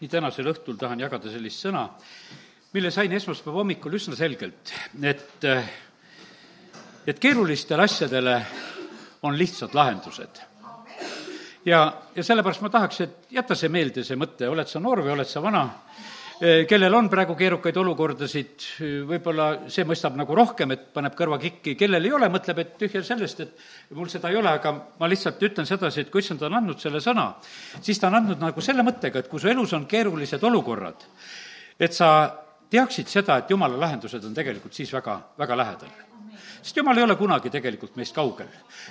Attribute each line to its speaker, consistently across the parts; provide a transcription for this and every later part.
Speaker 1: nii tänasel õhtul tahan jagada sellist sõna, mille sain esmaspäeva hommikul üsna selgelt, et, et keerulistele asjadele on lihtsad lahendused. ja, ja sellepärast ma tahaks, et jäta see meelde, see mõte, oled sa noor või oled sa vana, kellel on praegu keerukaid olukordasid, võib-olla see mõistab nagu rohkem, et paneb kõrva kikki, kellel ei ole, mõtleb, et tühja sellest, et mul seda ei ole, aga ma lihtsalt ütlen sedasi, et kui issand on andnud selle sõna, siis ta on andnud nagu selle mõttega, et kui su elus on keerulised olukorrad, et sa teaksid seda, et jumala lahendused on tegelikult siis väga, väga lähedal sest jumal ei ole kunagi tegelikult meist kaugel.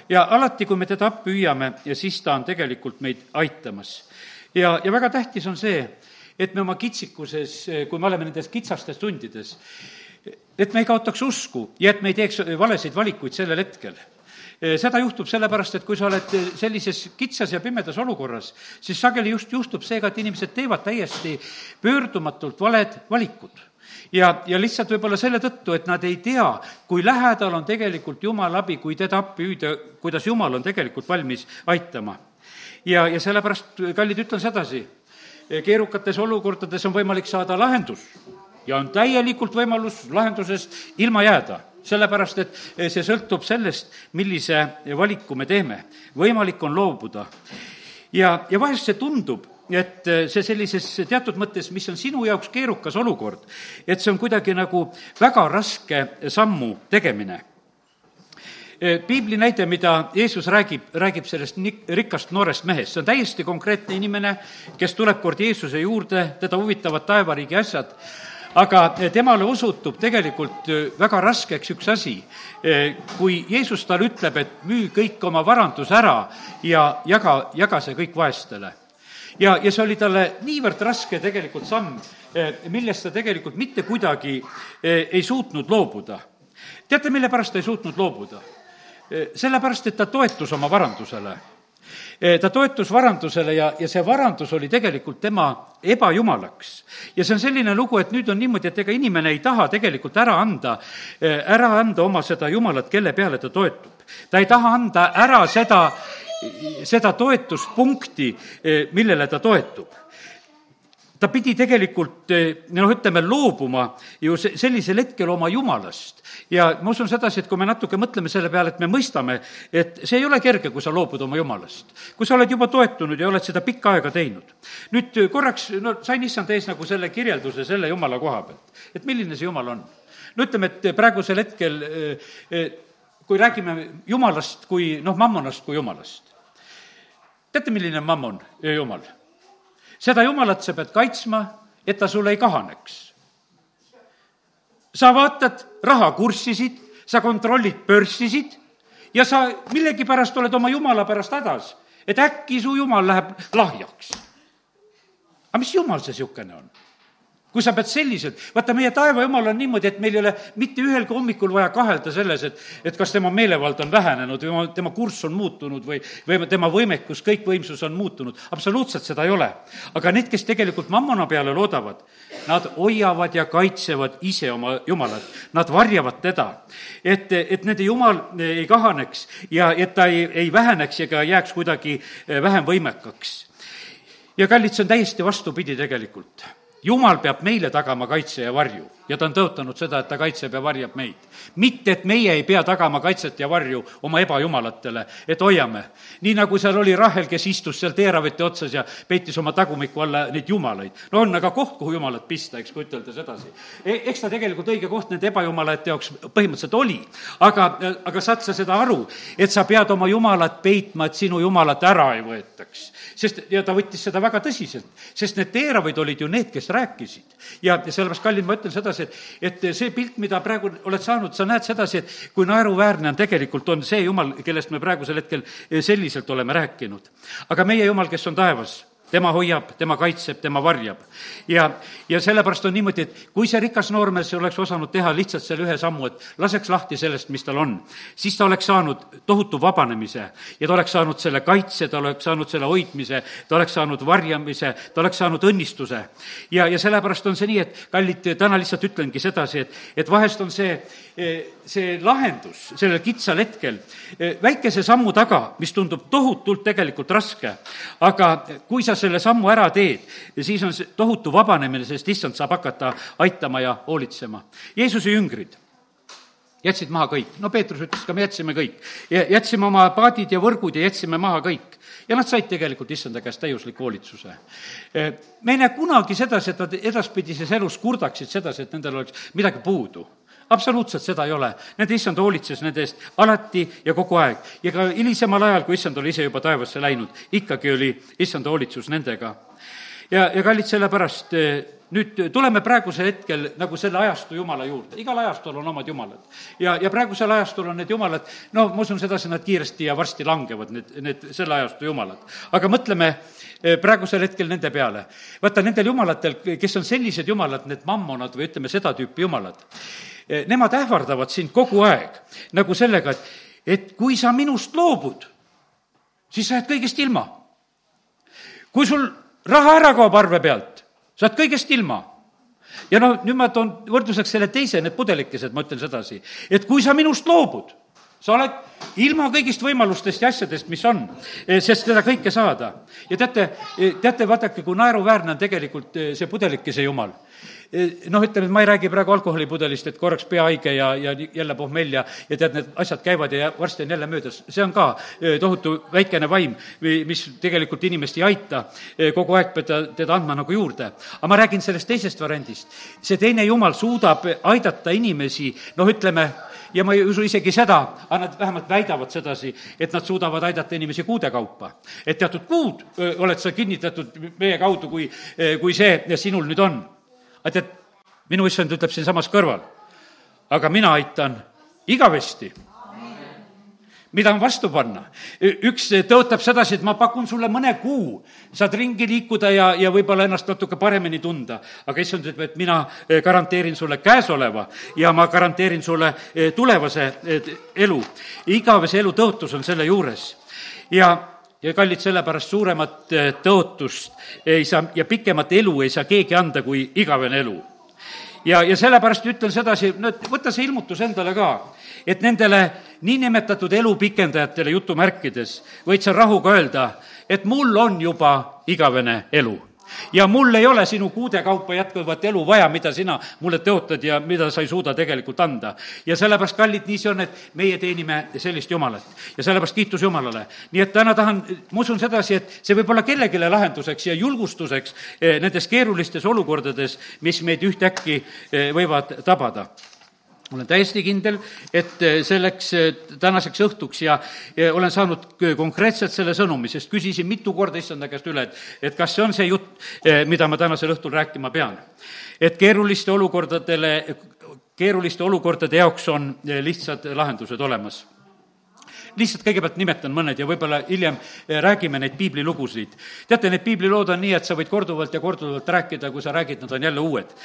Speaker 1: ja alati, kui me teda appi hüüame, ja siis ta on tegelikult meid aitamas. ja, ja väga tähtis on see, et me oma kitsikuses, kui me oleme nendes kitsastes tundides, et me ei kaotaks usku ja et me ei teeks valesid valikuid sellel hetkel seda juhtub sellepärast, et kui sa oled sellises kitsas ja pimedas olukorras, siis sageli just juhtub seega, et inimesed teevad täiesti pöördumatult valed valikud. ja, ja lihtsalt võib-olla selle tõttu, et nad ei tea, kui lähedal on tegelikult Jumala abi, kui teda appi hüüda, kuidas Jumal on tegelikult valmis aitama. ja, ja sellepärast, kallid, ütlen sedasi, keerukates olukordades on võimalik saada lahendus ja on täielikult võimalus lahendusest ilma jääda sellepärast, et see sõltub sellest, millise valiku me teeme. võimalik on loobuda. ja, ja vahest see tundub, et see sellises teatud mõttes, mis on sinu jaoks keerukas olukord, et see on kuidagi nagu väga raske sammu tegemine Eh, piibli näide, mida Jeesus räägib, räägib sellest ni-, rikkast noorest mehest, see on täiesti konkreetne inimene, kes tuleb kord Jeesuse juurde, teda huvitavad taevariigi asjad, aga eh, temale osutub tegelikult eh, väga raskeks üks asi, kui Jeesus talle ütleb, et müü kõik oma varandus ära ja jaga, jaga see kõik vaestele. ja, ja see oli talle niivõrd raske tegelikult samm, millest ta tegelikult mitte kuidagi ei suutnud loobuda. teate, mille pärast ta ei suutnud loobuda? Eh, sellepärast, et ta toetus oma varandusele. Eh, ta toetus varandusele ja, ja see varandus oli tegelikult tema ebajumalaks. ja see on selline lugu, et nüüd on niimoodi, et ega inimene ei taha tegelikult ära anda, eh, ära anda oma seda jumalat, kelle peale ta toetub. ta ei taha anda ära seda, seda toetuspunkti, millele ta toetub ta pidi tegelikult noh, ütleme, loobuma ju sellisel hetkel oma jumalast. ja ma usun sedasi, et kui me natuke mõtleme selle peale, et me mõistame, et see ei ole kerge, kui sa loobud oma jumalast. kui sa oled juba toetunud ja oled seda pikka aega teinud. nüüd korraks, no sain issand ees nagu selle kirjelduse selle jumala koha pealt, et milline see jumal on. no ütleme, et praegusel hetkel kui räägime jumalast kui noh, mammonast kui jumalast. teate, milline on mammon jumal? Seda jumalat sa pead kaitsma, et ta sul ei kahaneks. sa vaatad rahakurssisid, sa kontrollid börsisid ja sa millegipärast oled oma jumala pärast hädas, et äkki su jumal läheb lahjaks. aga mis jumal see niisugune on? Kui sa pead selliselt, vaata, meie taevajumal on niimoodi, et meil ei ole mitte ühelgi hommikul vaja kahelda selles, et, et kas tema meelevald on vähenenud või tema kurss on muutunud või, või tema võimekus, kõikvõimsus on muutunud. absoluutselt seda ei ole. aga need, kes tegelikult mammona peale loodavad, nad hoiavad ja kaitsevad ise oma jumalat, nad varjavad teda. et, et nende jumal ei kahaneks ja et ta ei, ei väheneks ega jääks kuidagi vähem võimekaks. ja kallid, see on täiesti vastupidi tegelikult jumal peab meile tagama kaitse ja varju ja ta on tõotanud seda, et ta kaitseb ja varjab meid. mitte, et meie ei pea tagama kaitset ja varju oma ebajumalatele, et hoiame. nii nagu seal oli Rahel, kes istus seal teeravete otsas ja peitis oma tagumiku alla neid jumalaid. no on aga koht, kuhu jumalat pista, eks, kui ütelda sedasi e,. eks ta tegelikult õige koht nende ebajumalate jaoks põhimõtteliselt oli, aga, aga saad sa seda aru, et sa pead oma jumalat peitma, et sinu jumalat ära ei võetaks. Sest, ja ta võttis seda väga tõsiselt, sest need teeravad olid ju need, kes rääkisid. ja, ja sellepärast, kallid, ma ütlen sedasi, et, et see pilt, mida praegu oled saanud, sa näed sedasi, et kui naeruväärne on tegelikult, on see jumal, kellest me praegusel hetkel selliselt oleme rääkinud. aga meie jumal, kes on taevas tema hoiab, tema kaitseb, tema varjab. ja, ja sellepärast on niimoodi, et kui see rikas noormees oleks osanud teha lihtsalt selle ühe sammu, et laseks lahti sellest, mis tal on, siis ta oleks saanud tohutu vabanemise ja ta oleks saanud selle kaitse, ta oleks saanud selle hoidmise, ta oleks saanud varjamise, ta oleks saanud õnnistuse. ja, ja sellepärast on see nii, et kallid, täna lihtsalt ütlengi sedasi, et, et vahest on see, see lahendus sellel kitsal hetkel väikese sammu taga, mis tundub tohutult tegelikult raske, aga kui sa selle sammu ära teed, siis on see tohutu vabanemine, sest issand saab hakata aitama ja hoolitsema. Jeesuse jüngrid jätsid maha kõik, no Peetrus ütles ka, me jätsime kõik. jätsime oma paadid ja võrgud ja jätsime maha kõik. ja nad said tegelikult issanda käest täiusliku hoolitsuse. me ei näe kunagi sedasi, et nad edaspidises elus kurdaksid sedasi, et nendel oleks midagi puudu absoluutselt seda ei ole. Nende issand hoolitses nende eest alati ja kogu aeg. ja ka hilisemal ajal, kui issand oli ise juba taevasse läinud, ikkagi oli issanda hoolitsus nendega. ja, ja kallid, sellepärast eh, nüüd tuleme praegusel hetkel nagu selle ajastu jumala juurde, igal ajastul on omad jumalad. ja, ja praegusel ajastul on need jumalad, no ma usun sedasi, nad kiiresti ja varsti langevad, need, need selle ajastu jumalad. aga mõtleme eh, praegusel hetkel nende peale. vaata, nendel jumalatel, kes on sellised jumalad, need mammonad või ütleme, seda tüüpi jumalad, Eh, nemad ähvardavad sind kogu aeg nagu sellega, et, et kui sa minust loobud, siis sa jääd kõigest ilma. kui sul raha ära kaob arve pealt, sa oled kõigest ilma. Ja noh, nüüd ma toon võrdluseks selle teise, need pudelikesed, ma ütlen sedasi, et kui sa minust loobud, sa oled ilma kõigist võimalustest ja asjadest, mis on, eh, sest seda kõike saada. ja teate, eh, teate, vaadake, kui naeruväärne on tegelikult see pudelikese jumal noh, ütleme, et ma ei räägi praegu alkoholipudelist, et korraks pea haige ja, ja jälle pohmell ja, ja tead, need asjad käivad ja varsti on jälle möödas. see on ka tohutu väikene vaim, mis tegelikult inimest ei aita, kogu aeg pead teda andma nagu juurde. aga ma räägin sellest teisest variandist. see teine jumal suudab aidata inimesi, noh, ütleme, ja ma ei usu isegi seda, aga nad vähemalt väidavad sedasi, et nad suudavad aidata inimesi kuude kaupa. et teatud kuud öö, oled sa kinnitatud meie kaudu, kui, kui see sinul nüüd on aga tead, minu issand ütleb siinsamas kõrval, aga mina aitan igavesti mida on vastu panna. üks tõotab sedasi, et ma pakun sulle mõne kuu, saad ringi liikuda ja, ja võib-olla ennast natuke paremini tunda. aga issand ütleb, et mina eh, garanteerin sulle käesoleva ja ma garanteerin sulle eh, tulevase eh, elu. igavese elu tõotus on selle juures. ja ja kallid, sellepärast suuremat eh, tõotust ei saa ja pikemat elu ei saa keegi anda kui igavene elu. ja, ja sellepärast ütlen sedasi, no et võta see ilmutus endale ka, et nendele niinimetatud elu pikendajatele jutumärkides võid sa rahuga öelda, et mul on juba igavene elu ja mul ei ole sinu kuude kaupa jätkuvat elu vaja, mida sina mulle tõotad ja mida sa ei suuda tegelikult anda. ja sellepärast, kallid, nii see on, et meie teenime sellist Jumalat. ja sellepärast kiitus Jumalale. nii et täna tahan, ma usun sedasi, et see võib olla kellelegi lahenduseks ja julgustuseks eh, nendes keerulistes olukordades, mis meid ühtäkki eh, võivad tabada olen täiesti kindel, et eh, selleks eh, tänaseks õhtuks ja, ja olen saanud konkreetselt selle sõnumi, sest küsisin mitu korda issanda käest üle, et, et kas see on see jutt, eh, mida ma tänasel õhtul rääkima pean. et keeruliste olukordadele, keeruliste olukordade jaoks on lihtsad lahendused olemas lihtsalt kõigepealt nimetan mõned ja võib-olla hiljem räägime neid piiblilugusid. teate, need piiblilood on nii, et sa võid korduvalt ja korduvalt rääkida, kui sa räägid, nad on jälle uued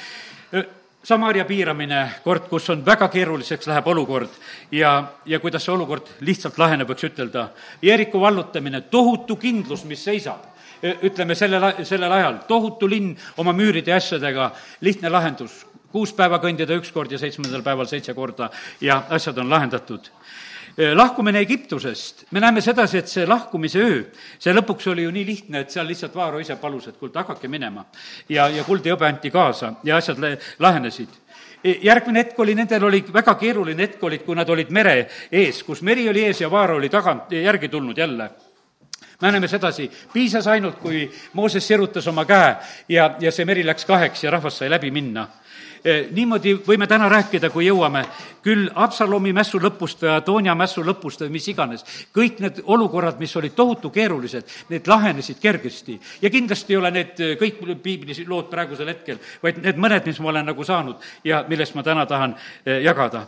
Speaker 1: Samaria piiramine, kord, kus on väga keeruliseks läheb olukord. Ja, ja kuidas see olukord lihtsalt laheneb, võiks ütelda. Jeeriku vallutamine, tohutu kindlus, mis seisab. Ütleme sellel, sellel ajal, tohutu linn oma müüride ja asjadega, lihtne lahendus, kuus päeva kõndida üks kord ja seitsmendal päeval seitse korda. Ja asjad on lahendatud lahkumine Egiptusest, me näeme sedasi, et see lahkumise öö, see lõpuks oli ju nii lihtne, et seal lihtsalt Vaaro ise palus, et kuulge, hakake minema. ja, ja kuld ja hõbe anti kaasa ja asjad lahenesid. E, järgmine hetk oli, nendel oli väga keeruline hetk olid, kui nad olid mere ees, kus meri oli ees ja Vaaro oli tagant järgi tulnud jälle. Me näeme sedasi, piisas ainult, kui Mooses sirutas oma käe ja, ja see meri läks kaheks ja rahvas sai läbi minna niimoodi võime täna rääkida, kui jõuame, küll Absalomi mässu lõpust või Adonia mässu lõpust või mis iganes, kõik need olukorrad, mis olid tohutu keerulised, need lahenesid kergesti. ja kindlasti ei ole need eh, kõik piiblis lood praegusel hetkel, vaid need mõned, mis ma olen nagu saanud ja millest ma täna tahan eh, jagada.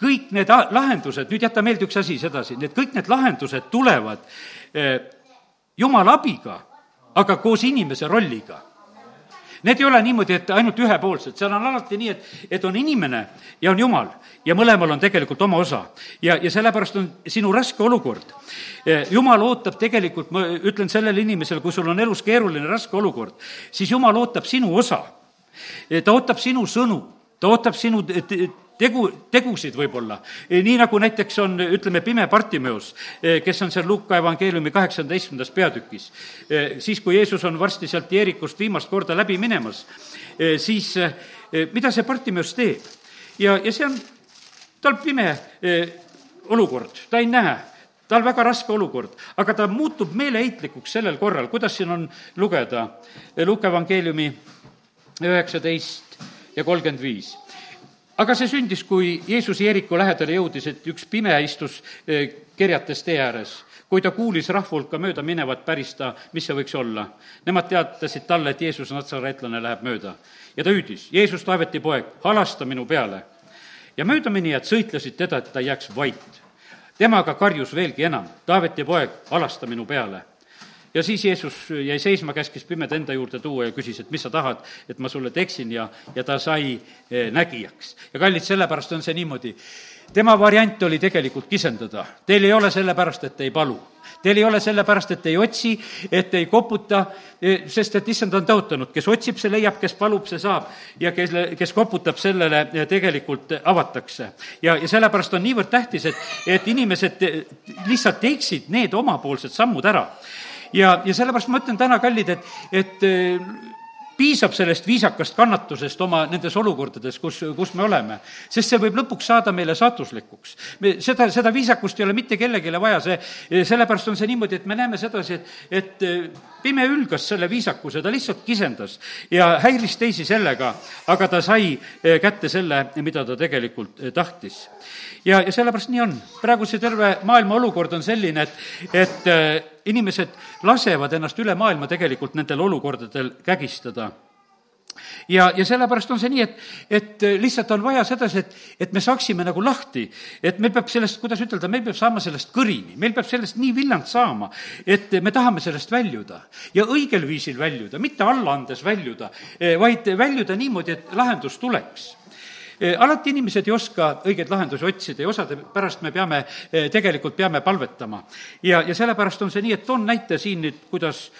Speaker 1: Kõik need lahendused, nüüd jäta meelde üks asi sedasi, need kõik need lahendused tulevad jumala abiga, aga koos inimese rolliga Need ei ole niimoodi, et ainult ühepoolsed, seal on alati nii, et, et on inimene ja on jumal ja mõlemal on tegelikult oma osa. ja, ja sellepärast on sinu raske olukord. Eh, jumal ootab tegelikult, ma ütlen sellele inimesele, kui sul on elus keeruline, raske olukord, siis jumal ootab sinu osa. Eh, ta ootab sinu sõnu, ta ootab sinu tegu, tegusid võib-olla. nii nagu näiteks on, ütleme, pime Partimeus, kes on seal Luuka evangeeliumi kaheksateistkümnendas peatükis. siis, kui Jeesus on varsti sealt Jeerikust viimast korda läbi minemas, siis mida see Partimeus teeb? ja, ja see on, tal pime olukord, ta ei näe tal väga raske olukord, aga ta muutub meeleheitlikuks sellel korral, kuidas siin on lugeda Luuka evangeeliumi üheksateist ja kolmkümmend viis aga see sündis, kui Jeesus Jeeriku lähedale jõudis, et üks pime istus eh, kerjates tee ääres. kui ta kuulis rahvahulka mööda minevat, päris ta, mis see võiks olla. Nemad teatasid talle, et Jeesus natsareetlane läheb mööda. ja ta hüüdis, Jeesus, Taaveti poeg, halasta minu peale. ja möödaminijad sõitlesid teda, et ta ei jääks vait. temaga karjus veelgi enam, Taaveti poeg, halasta minu peale ja siis Jeesus jäi seisma, käskis pimeda enda juurde tuua ja küsis, et mis sa tahad, et ma sulle teeksin ja, ja ta sai eh, nägijaks. ja kallid, sellepärast on see niimoodi. tema variant oli tegelikult kisendada. Teil ei ole sellepärast, et ei palu Teil ei ole sellepärast, et ei otsi, et ei koputa, eh, sest et issand on tõotanud, kes otsib, see leiab, kes palub, see saab. ja kelle, kes koputab, sellele eh, tegelikult avatakse. ja, ja sellepärast on niivõrd tähtis, et, et inimesed lihtsalt teeksid need omapoolsed sammud ära ja, ja sellepärast ma ütlen täna, kallid, et, et eh, piisab sellest viisakast kannatusest oma nendes olukordades, kus, kus me oleme. sest see võib lõpuks saada meile saatuslikuks. me, seda, seda viisakust ei ole mitte kellelegi vaja, see, sellepärast on see niimoodi, et me näeme sedasi, et, et eh, pime ülgas selle viisakuse, ta lihtsalt kisendas ja häiris teisi sellega, aga ta sai eh, kätte selle, mida ta tegelikult tahtis. ja, ja sellepärast nii on. praegu see terve maailma olukord on selline, et, et inimesed lasevad ennast üle maailma tegelikult nendel olukordadel kägistada ja, ja sellepärast on see nii, et, et lihtsalt on vaja sedasi, et, et me saaksime nagu lahti. et meil peab sellest, kuidas ütelda, meil peab saama sellest kõrini, meil peab sellest nii villand saama, et me tahame sellest väljuda. ja õigel viisil väljuda, mitte alla andes väljuda, vaid väljuda niimoodi, et lahendus tuleks Eh, alati inimesed ei oska õigeid lahendusi otsida ja osade pärast me peame, tegelikult peame palvetama. ja, ja sellepärast on see nii, et toon näite siin nüüd, kuidas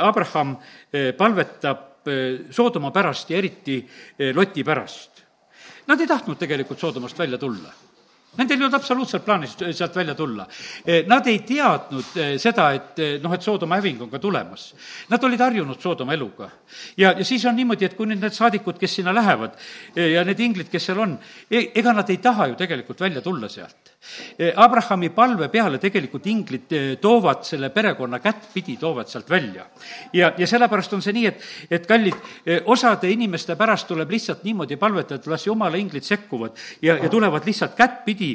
Speaker 1: Abraham palvetab Soodoma pärast ja eriti Loti pärast. Nad ei tahtnud tegelikult Soodomast välja tulla Nendel ei olnud absoluutselt plaanis sealt välja tulla. Nad ei teadnud seda, et noh, et Soodoma häving on ka tulemas. Nad olid harjunud Soodoma eluga. ja, ja siis on niimoodi, et kui nüüd need saadikud, kes sinna lähevad ja need inglid, kes seal on, e-, ega nad ei taha ju tegelikult välja tulla sealt Eh, Abrahami palve peale tegelikult inglid eh, toovad selle perekonna kättpidi, toovad sealt välja. ja, ja sellepärast on see nii, et, et kallid, eh, osade inimeste pärast tuleb lihtsalt niimoodi palvetada, et las jumala inglid sekkuvad ja, ja tulevad lihtsalt kättpidi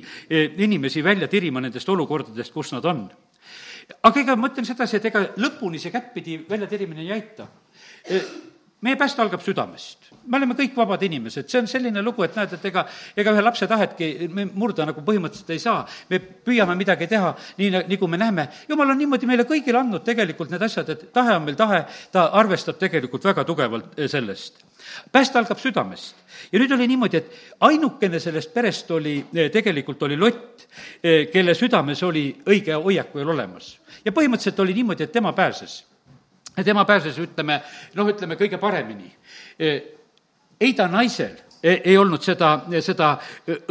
Speaker 1: inimesi välja tirima nendest olukordadest, kus nad on. aga ega ma ütlen sedasi, et ega lõpuni see kättpidi väljatirimine ei aita meie pääst algab südamest. me oleme kõik vabad inimesed, see on selline lugu, et näed, et ega, ega ühe lapse tahetki me murda nagu põhimõtteliselt ei saa. me püüame midagi teha, nii nagu me näeme. jumal on niimoodi meile kõigile andnud tegelikult need asjad, et tahe on meil tahe, ta arvestab tegelikult väga tugevalt eh, sellest. pääst algab südamest. ja nüüd oli niimoodi, et ainukene sellest perest oli, eh, tegelikult oli Lott, eh, kelle südames oli õige hoiak veel olemas. ja põhimõtteliselt oli niimoodi, et tema pääses tema pääses, ütleme, noh, ütleme kõige paremini. E, ei ta naisel ei, ei olnud seda, seda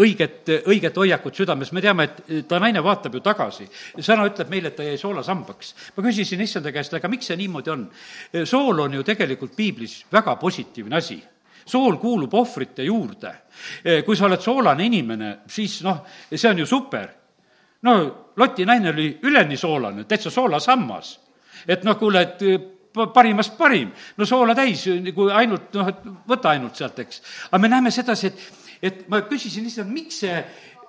Speaker 1: õiget, õiget hoiakut südames, me teame, et ta naine vaatab ju tagasi. sõna ütleb meile, et ta jäi soolasambaks. ma küsisin issanda käest, aga miks see niimoodi on? E, sool on ju tegelikult piiblis väga positiivne asi sool kuulub ohvrite juurde. E, kui sa oled soolane inimene, siis noh, see on ju super. no Loti naine oli üleni soolane, täitsa soolasammas et noh, kuule, et eh, parimast parim, no soola täis, kui ainult noh, et võta ainult sealt, eks. aga me näeme sedasi, et, et ma küsisin lihtsalt, miks see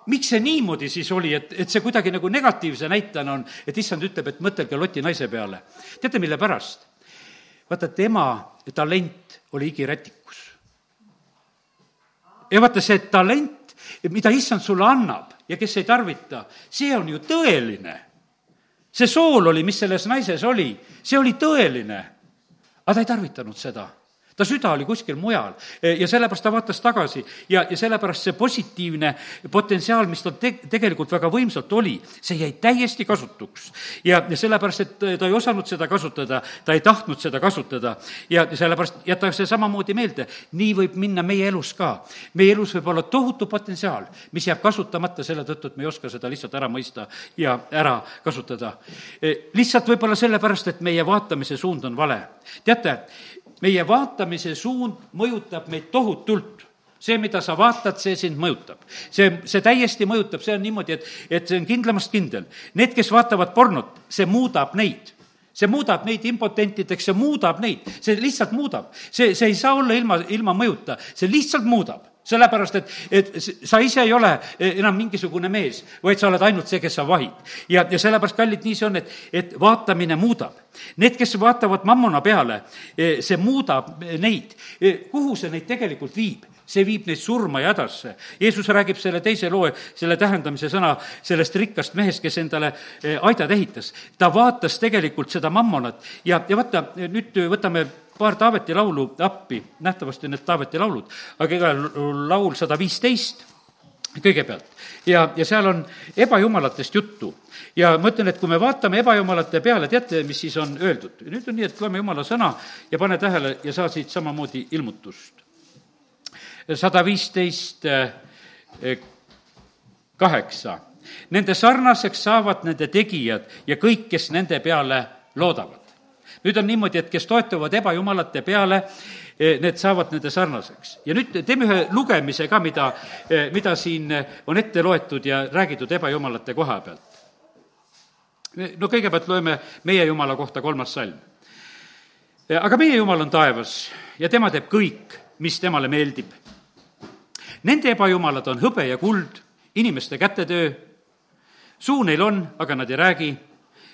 Speaker 1: miks see niimoodi siis oli, et, et see kuidagi nagu negatiivse näitena on, et issand ütleb, et mõtelge Loti naise peale. teate, mille pärast? vaata, tema talent oli igirätikus. ja vaata, see talent, mida issand sulle annab ja kes ei tarvita, see on ju tõeline see sool oli, mis selles naises oli, see oli tõeline. aga ta ei tarvitanud seda. Ta süda oli kuskil mujal ja sellepärast ta vaatas tagasi ja, ja sellepärast see positiivne potentsiaal, mis tal te-, tegelikult väga võimsalt oli, see jäi täiesti kasutuks. ja, ja sellepärast, et ta ei osanud seda kasutada, ta ei tahtnud seda kasutada ja sellepärast jäta see samamoodi meelde, nii võib minna meie elus ka. meie elus võib olla tohutu potentsiaal, mis jääb kasutamata selle tõttu, et me ei oska seda lihtsalt ära mõista ja ära kasutada. lihtsalt võib-olla sellepärast, et meie vaatamise suund on vale. teate, meie vaatamise suund mõjutab meid tohutult see, mida sa vaatad, see sind mõjutab. see, see täiesti mõjutab, see on niimoodi, et, et see on kindlamast kindel. Need, kes vaatavad pornot, see muudab neid see muudab neid impotentideks, see muudab neid, see lihtsalt muudab. see, see ei saa olla ilma, ilma mõjuta, see lihtsalt muudab sellepärast, et, et sa ise ei ole enam mingisugune mees, vaid sa oled ainult see, kes sa vahid. ja, ja sellepärast, kallid, nii see on, et, et vaatamine muudab. Need, kes vaatavad mammona peale, see muudab neid. kuhu see neid tegelikult viib? see viib neid surma ja hädasse. Jeesus räägib selle teise loo, selle tähendamise sõna sellest rikkast mehest, kes endale aidad ehitas. ta vaatas tegelikult seda mammonat ja, ja vaata, nüüd võtame paar Taaveti laulu appi, nähtavasti need Taaveti laulud, aga ega laul sada viisteist kõigepealt ja, ja seal on ebajumalatest juttu. ja ma ütlen, et kui me vaatame ebajumalate peale, teate, mis siis on öeldud? nüüd on nii, et loeme jumala sõna ja pane tähele ja saa siit samamoodi ilmutust. sada viisteist eh, kaheksa. Nende sarnaseks saavad nende tegijad ja kõik, kes nende peale loodavad nüüd on niimoodi, et kes toetuvad ebajumalate peale, eh, need saavad nende sarnaseks. ja nüüd teeme ühe lugemise ka, mida, eh, mida siin on ette loetud ja räägitud ebajumalate koha pealt. no kõigepealt loeme meie Jumala kohta kolmas salm. Eh, aga meie Jumal on taevas ja tema teeb kõik, mis temale meeldib. Nende ebajumalad on hõbe ja kuld, inimeste kätetöö, suu neil on, aga nad ei räägi,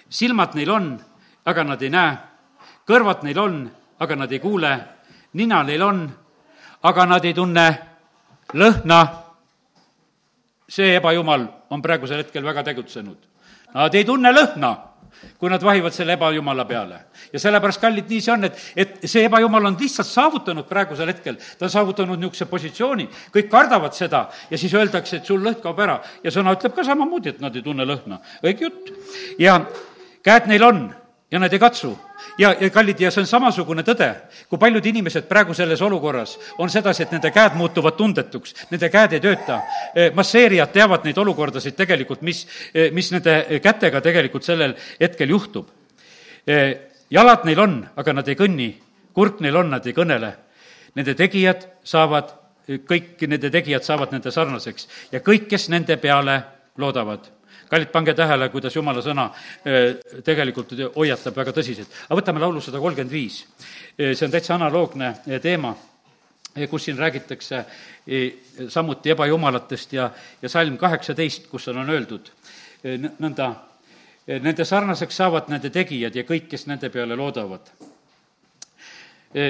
Speaker 1: silmad neil on, aga nad ei näe kõrvad neil on, aga nad ei kuule, nina neil on, aga nad ei tunne lõhna. see ebajumal on praegusel hetkel väga tegutsenud. Nad ei tunne lõhna, kui nad vahivad selle ebajumala peale. ja sellepärast, kallid, nii see on, et, et see ebajumal on lihtsalt saavutanud praegusel hetkel, ta on saavutanud niisuguse positsiooni, kõik kardavad seda ja siis öeldakse, et sul lõhn kaob ära ja sõna ütleb ka samamoodi, et nad ei tunne lõhna. õige jutt. ja käed neil on ja nad ei katsu ja, ja kallid, ja see on samasugune tõde, kui paljud inimesed praegu selles olukorras on sedasi, et nende käed muutuvad tundetuks, nende käed ei tööta. E, masseerijad teavad neid olukordasid tegelikult, mis, e, mis nende kätega tegelikult sellel hetkel juhtub. E, jalad neil on, aga nad ei kõnni, kurk neil on, nad ei kõnele. Nende tegijad saavad, kõik nende tegijad saavad nende sarnaseks ja kõik, kes nende peale loodavad kallid, pange tähele, kuidas jumala sõna eh, tegelikult hoiatab väga tõsiselt. aga võtame laulu sada kolmkümmend viis. Eh, see on täitsa analoogne eh, teema, kus siin räägitakse samuti ebajumalatest ja, ja salm kaheksateist, kus on, on öeldud nõnda, nende sarnaseks saavad nende tegijad ja kõik, kes nende peale loodavad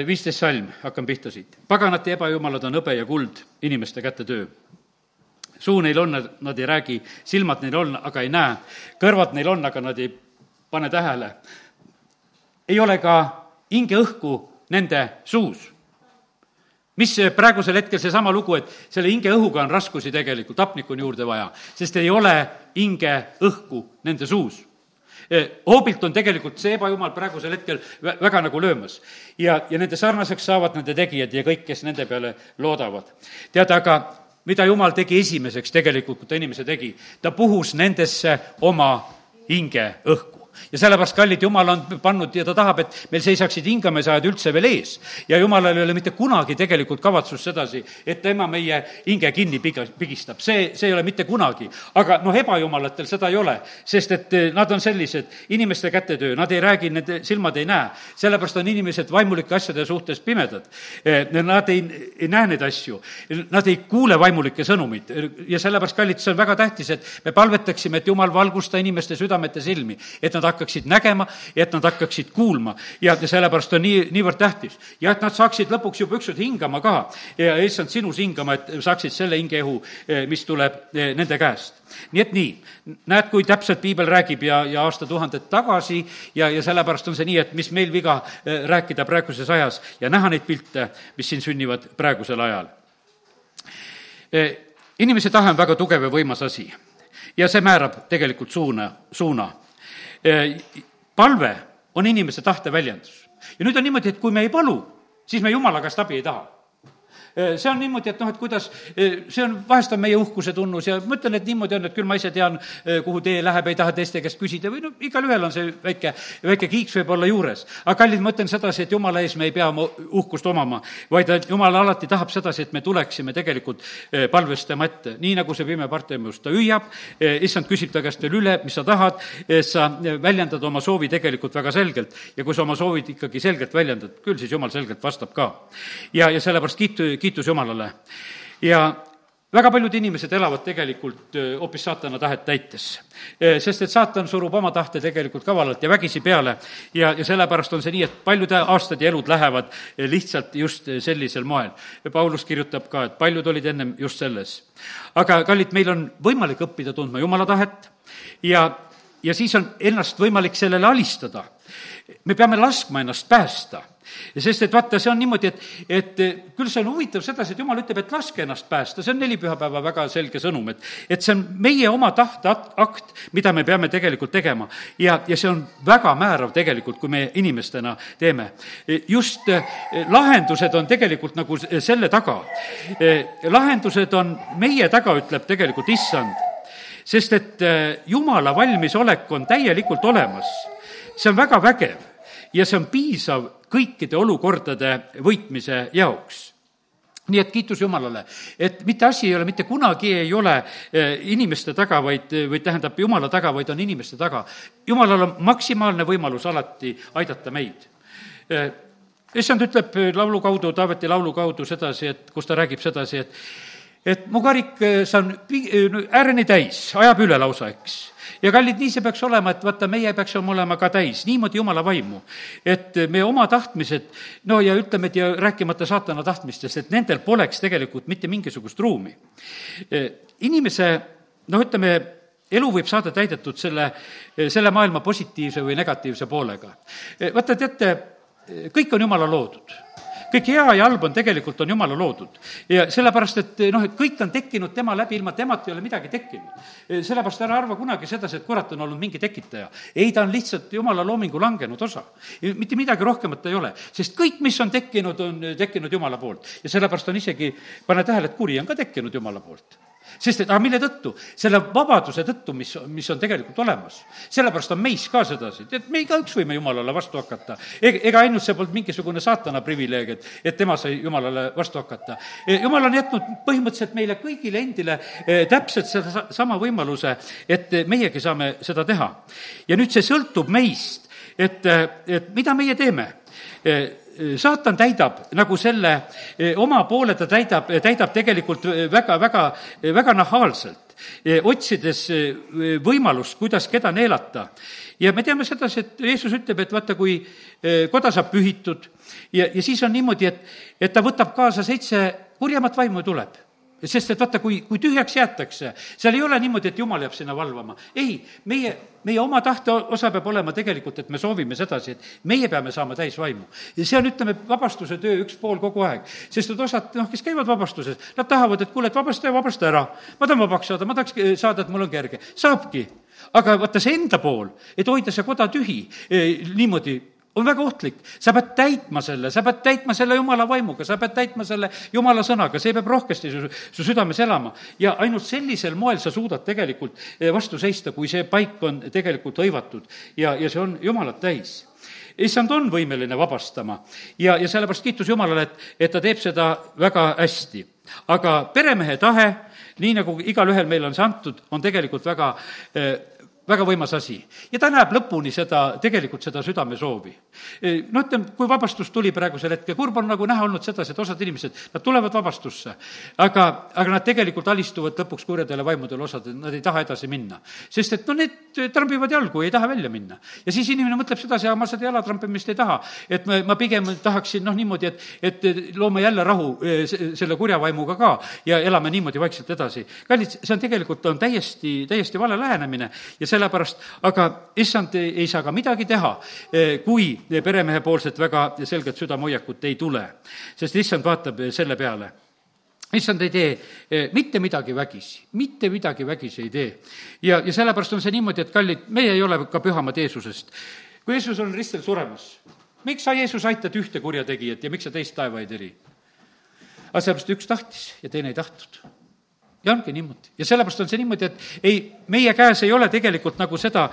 Speaker 1: viisteist salm, hakkan pihta siit. paganate ebajumalad on hõbe ja kuld, inimeste käte töö suu neil on, nad ei räägi, silmad neil on, aga ei näe, kõrvad neil on, aga nad ei pane tähele. ei ole ka hingeõhku nende suus. mis praegusel hetkel seesama lugu, et selle hingeõhuga on raskusi tegelikult, hapnikku on juurde vaja, sest ei ole hingeõhku nende suus hoobilt on tegelikult see ebajumal praegusel hetkel väga nagu löömas. ja, ja nende sarnaseks saavad nende tegijad ja kõik, kes nende peale loodavad. tead, aga mida Jumal tegi esimeseks tegelikult, kui ta inimese tegi, ta puhus nendesse oma hinge õhku ja sellepärast, kallid, Jumal on pannud ja ta tahab, et meil seisaksid hingamisajad üldse veel ees. ja Jumalal ei ole mitte kunagi tegelikult kavatsust sedasi, et tema meie hinge kinni piga-, pigistab, see, see ei ole mitte kunagi. aga noh, ebajumalatel seda ei ole, sest et eh, nad on sellised, inimeste kätetöö, nad ei räägi, nende silmad ei näe. sellepärast on inimesed vaimulike asjade suhtes pimedad. Eh, nad ei, ei näe neid asju, nad ei kuule vaimulikke sõnumeid ja sellepärast, kallid, see on väga tähtis, et me palvetaksime, et Jumal valgusta inimeste südamete silmi, et nad hakkaksid nägema et nad hakkaksid kuulma. ja, sellepärast on nii, niivõrd tähtis. ja et nad saaksid lõpuks juba ükskord hingama ka ja issand sinus hingama, et saaksid selle hingeõhu, mis tuleb nende käest nii et nii, näed, kui täpselt piibel räägib ja, ja aastatuhanded tagasi ja, ja sellepärast on see nii, et mis meil viga rääkida praeguses ajas ja näha neid pilte, mis siin sünnivad praegusel ajal inimese tahe on väga tugev ja võimas asi ja see määrab tegelikult suuna, suuna. Palve on inimese tahte väljendus. ja nüüd on niimoodi, et kui me ei palu, siis me jumala käest abi ei taha Äh, see on niimoodi, et noh, et kuidas, see on, vahest on meie uhkuse tunnus ja ma ütlen, et niimoodi on, et küll ma ise tean, kuhu tee läheb, ei taha teiste käest küsida või no igalühel on see väike, väike kiiks võib olla juures. aga kallid, ma ütlen sedasi, et jumala ees me ei pea oma uhkust omama, vaid jumal alati tahab sedasi, et me tuleksime tegelikult palves tema ette, nii nagu see pime partemus, ta hüüab, issand küsib ta käest veel üle, mis sa tahad, sa väljendad oma soovi tegelikult väga selgelt ja kui sa oma soovid ikkagi selgelt väljendad, küll siis jumal selgelt vastab ka. ja, ja sellepärast kiitu, kiitus Jumalale. ja väga paljud inimesed elavad tegelikult hoopis saatana tahet täites. sest et saatan surub oma tahte tegelikult kavalalt ja vägisi peale ja, ja sellepärast on see nii, et paljud aastad ja elud lähevad lihtsalt just sellisel moel. Paulus kirjutab ka, et paljud olid ennem just selles. aga kallid, meil on võimalik õppida tundma Jumala tahet ja, ja siis on ennast võimalik sellele alistada. me peame laskma ennast päästa sest et vaata, see on niimoodi, et, et küll see on huvitav sedasi, et jumal ütleb, et laske ennast päästa, see on neli pühapäeva väga selge sõnum, et, et see on meie oma tahteakt, mida me peame tegelikult tegema. ja, ja see on väga määrav tegelikult, kui me inimestena teeme. just eh, lahendused on tegelikult nagu selle taga. Eh, lahendused on meie taga, ütleb tegelikult issand sest et eh, jumala valmisolek on täielikult olemas. see on väga vägev ja see on piisav kõikide olukordade võitmise jaoks nii et kiitus Jumalale, et mitte asi ei ole, mitte kunagi ei ole eh, inimeste taga, vaid, vaid tähendab Jumala taga, vaid on inimeste taga. Jumalal on maksimaalne võimalus alati aidata meid. Eh, issand ütleb laulu kaudu, Taaveti laulu kaudu sedasi, et kus ta räägib sedasi, et et mu karik, eh, see on ääreni täis, ajab üle lausa, eks ja kallid, nii see peaks olema, et vaata, meie peaksime olema ka täis niimoodi Jumala vaimu. et meie oma tahtmised, no ja ütleme, et ja rääkimata saatana tahtmistest, et nendel poleks tegelikult mitte mingisugust ruumi. inimese, noh, ütleme, elu võib saada täidetud selle, selle maailma positiivse või negatiivse poolega. vaata, teate, kõik on Jumala loodud kõik hea ja halb on tegelikult, on Jumala loodud. ja sellepärast, et noh, et kõik on tekkinud tema läbi, ilma temata ei ole midagi tekkinud. sellepärast ära arva kunagi sedasi, et kurat on olnud mingi tekitaja. ei, ta on lihtsalt Jumala loomingu langenud osa. mitte midagi rohkemat ei ole, sest kõik, mis on tekkinud, on tekkinud Jumala poolt. ja sellepärast on isegi, pane tähele, et kuri on ka tekkinud Jumala poolt sest et aga mille tõttu? selle vabaduse tõttu, mis, mis on tegelikult olemas. sellepärast on meis ka sedasi, et me igaüks võime Jumalale vastu hakata. ega, ega ainult see polnud mingisugune saatana privileeg, et, et tema sai Jumalale vastu hakata. E, Jumal on jätnud põhimõtteliselt meile kõigile endile e, täpselt sedasama võimaluse, et meiegi saame seda teha. ja nüüd see sõltub meist, et, et mida meie teeme e, saatan täidab nagu selle oma poole, ta täidab, täidab tegelikult väga, väga, väga nahaalselt, otsides võimalust, kuidas keda neelata. ja me teame sedasi, et Jeesus ütleb, et vaata, kui koda saab pühitud ja, ja siis on niimoodi, et, et ta võtab kaasa seitse kurjemat vaimu tuleb sest et vaata, kui, kui tühjaks jäetakse, seal ei ole niimoodi, et jumal jääb sinna valvama. ei, meie, meie oma tahte osa peab olema tegelikult, et me soovime sedasi, et meie peame saama täis vaimu. ja see on, ütleme, vabastuse töö üks pool kogu aeg. sest et osad, noh, kes käivad vabastuses, nad tahavad, et kuule, et vabasta ja vabasta ära. ma tahan vabaks saada, ma tahaks saada, et mul on kerge. saabki. aga vaata see enda pool, et hoida see koda tühi eh, niimoodi on väga ohtlik. sa pead täitma selle, sa pead täitma selle jumala vaimuga, sa pead täitma selle jumala sõnaga, see peab rohkesti su, su südames elama. ja ainult sellisel moel sa suudad tegelikult eh, vastu seista, kui see paik on tegelikult hõivatud ja, ja see on jumalat täis issand on võimeline vabastama ja, ja sellepärast kiitus Jumalale, et, et ta teeb seda väga hästi. aga peremehe tahe, nii nagu igalühel meil on see antud, on tegelikult väga eh, väga võimas asi. ja ta näeb lõpuni seda, tegelikult seda südamesoovi. no ütleme, kui vabastus tuli praegusel hetkel, kurb on nagu näha olnud sedasi, et osad inimesed, nad tulevad vabastusse, aga, aga nad tegelikult alistuvad lõpuks kurjadele vaimudele osad, nad ei taha edasi minna. sest et no need trambivad jalgu, ei taha välja minna. ja siis inimene mõtleb sedasi, aga ma seda jalatrampimist ei taha. et ma, ma pigem tahaksin noh, niimoodi, et, et loome jälle rahu eh, selle kurja vaimuga ka ja elame niimoodi vaikselt edasi. kallid, see on tegelikult, on täiesti, täiesti vale lähenemine ja see sellepärast, aga issand ei saa ka midagi teha, eh, kui peremehepoolset väga selget südamehoiakut ei tule. sest issand vaatab selle peale issand ei tee eh, mitte midagi vägisi, mitte midagi vägisi ei tee. ja, ja sellepärast on see niimoodi, et kallid, meie ei ole ka pühamad Jeesusest. kui Jeesus on ristil suremas, miks sa, Jeesus, aitad ühte kurjategijat ja miks sa teist taeva ei teri? aga sellepärast üks tahtis ja teine ei tahtnud ja ongi niimoodi. ja sellepärast on see niimoodi, et ei, meie käes ei ole tegelikult nagu seda,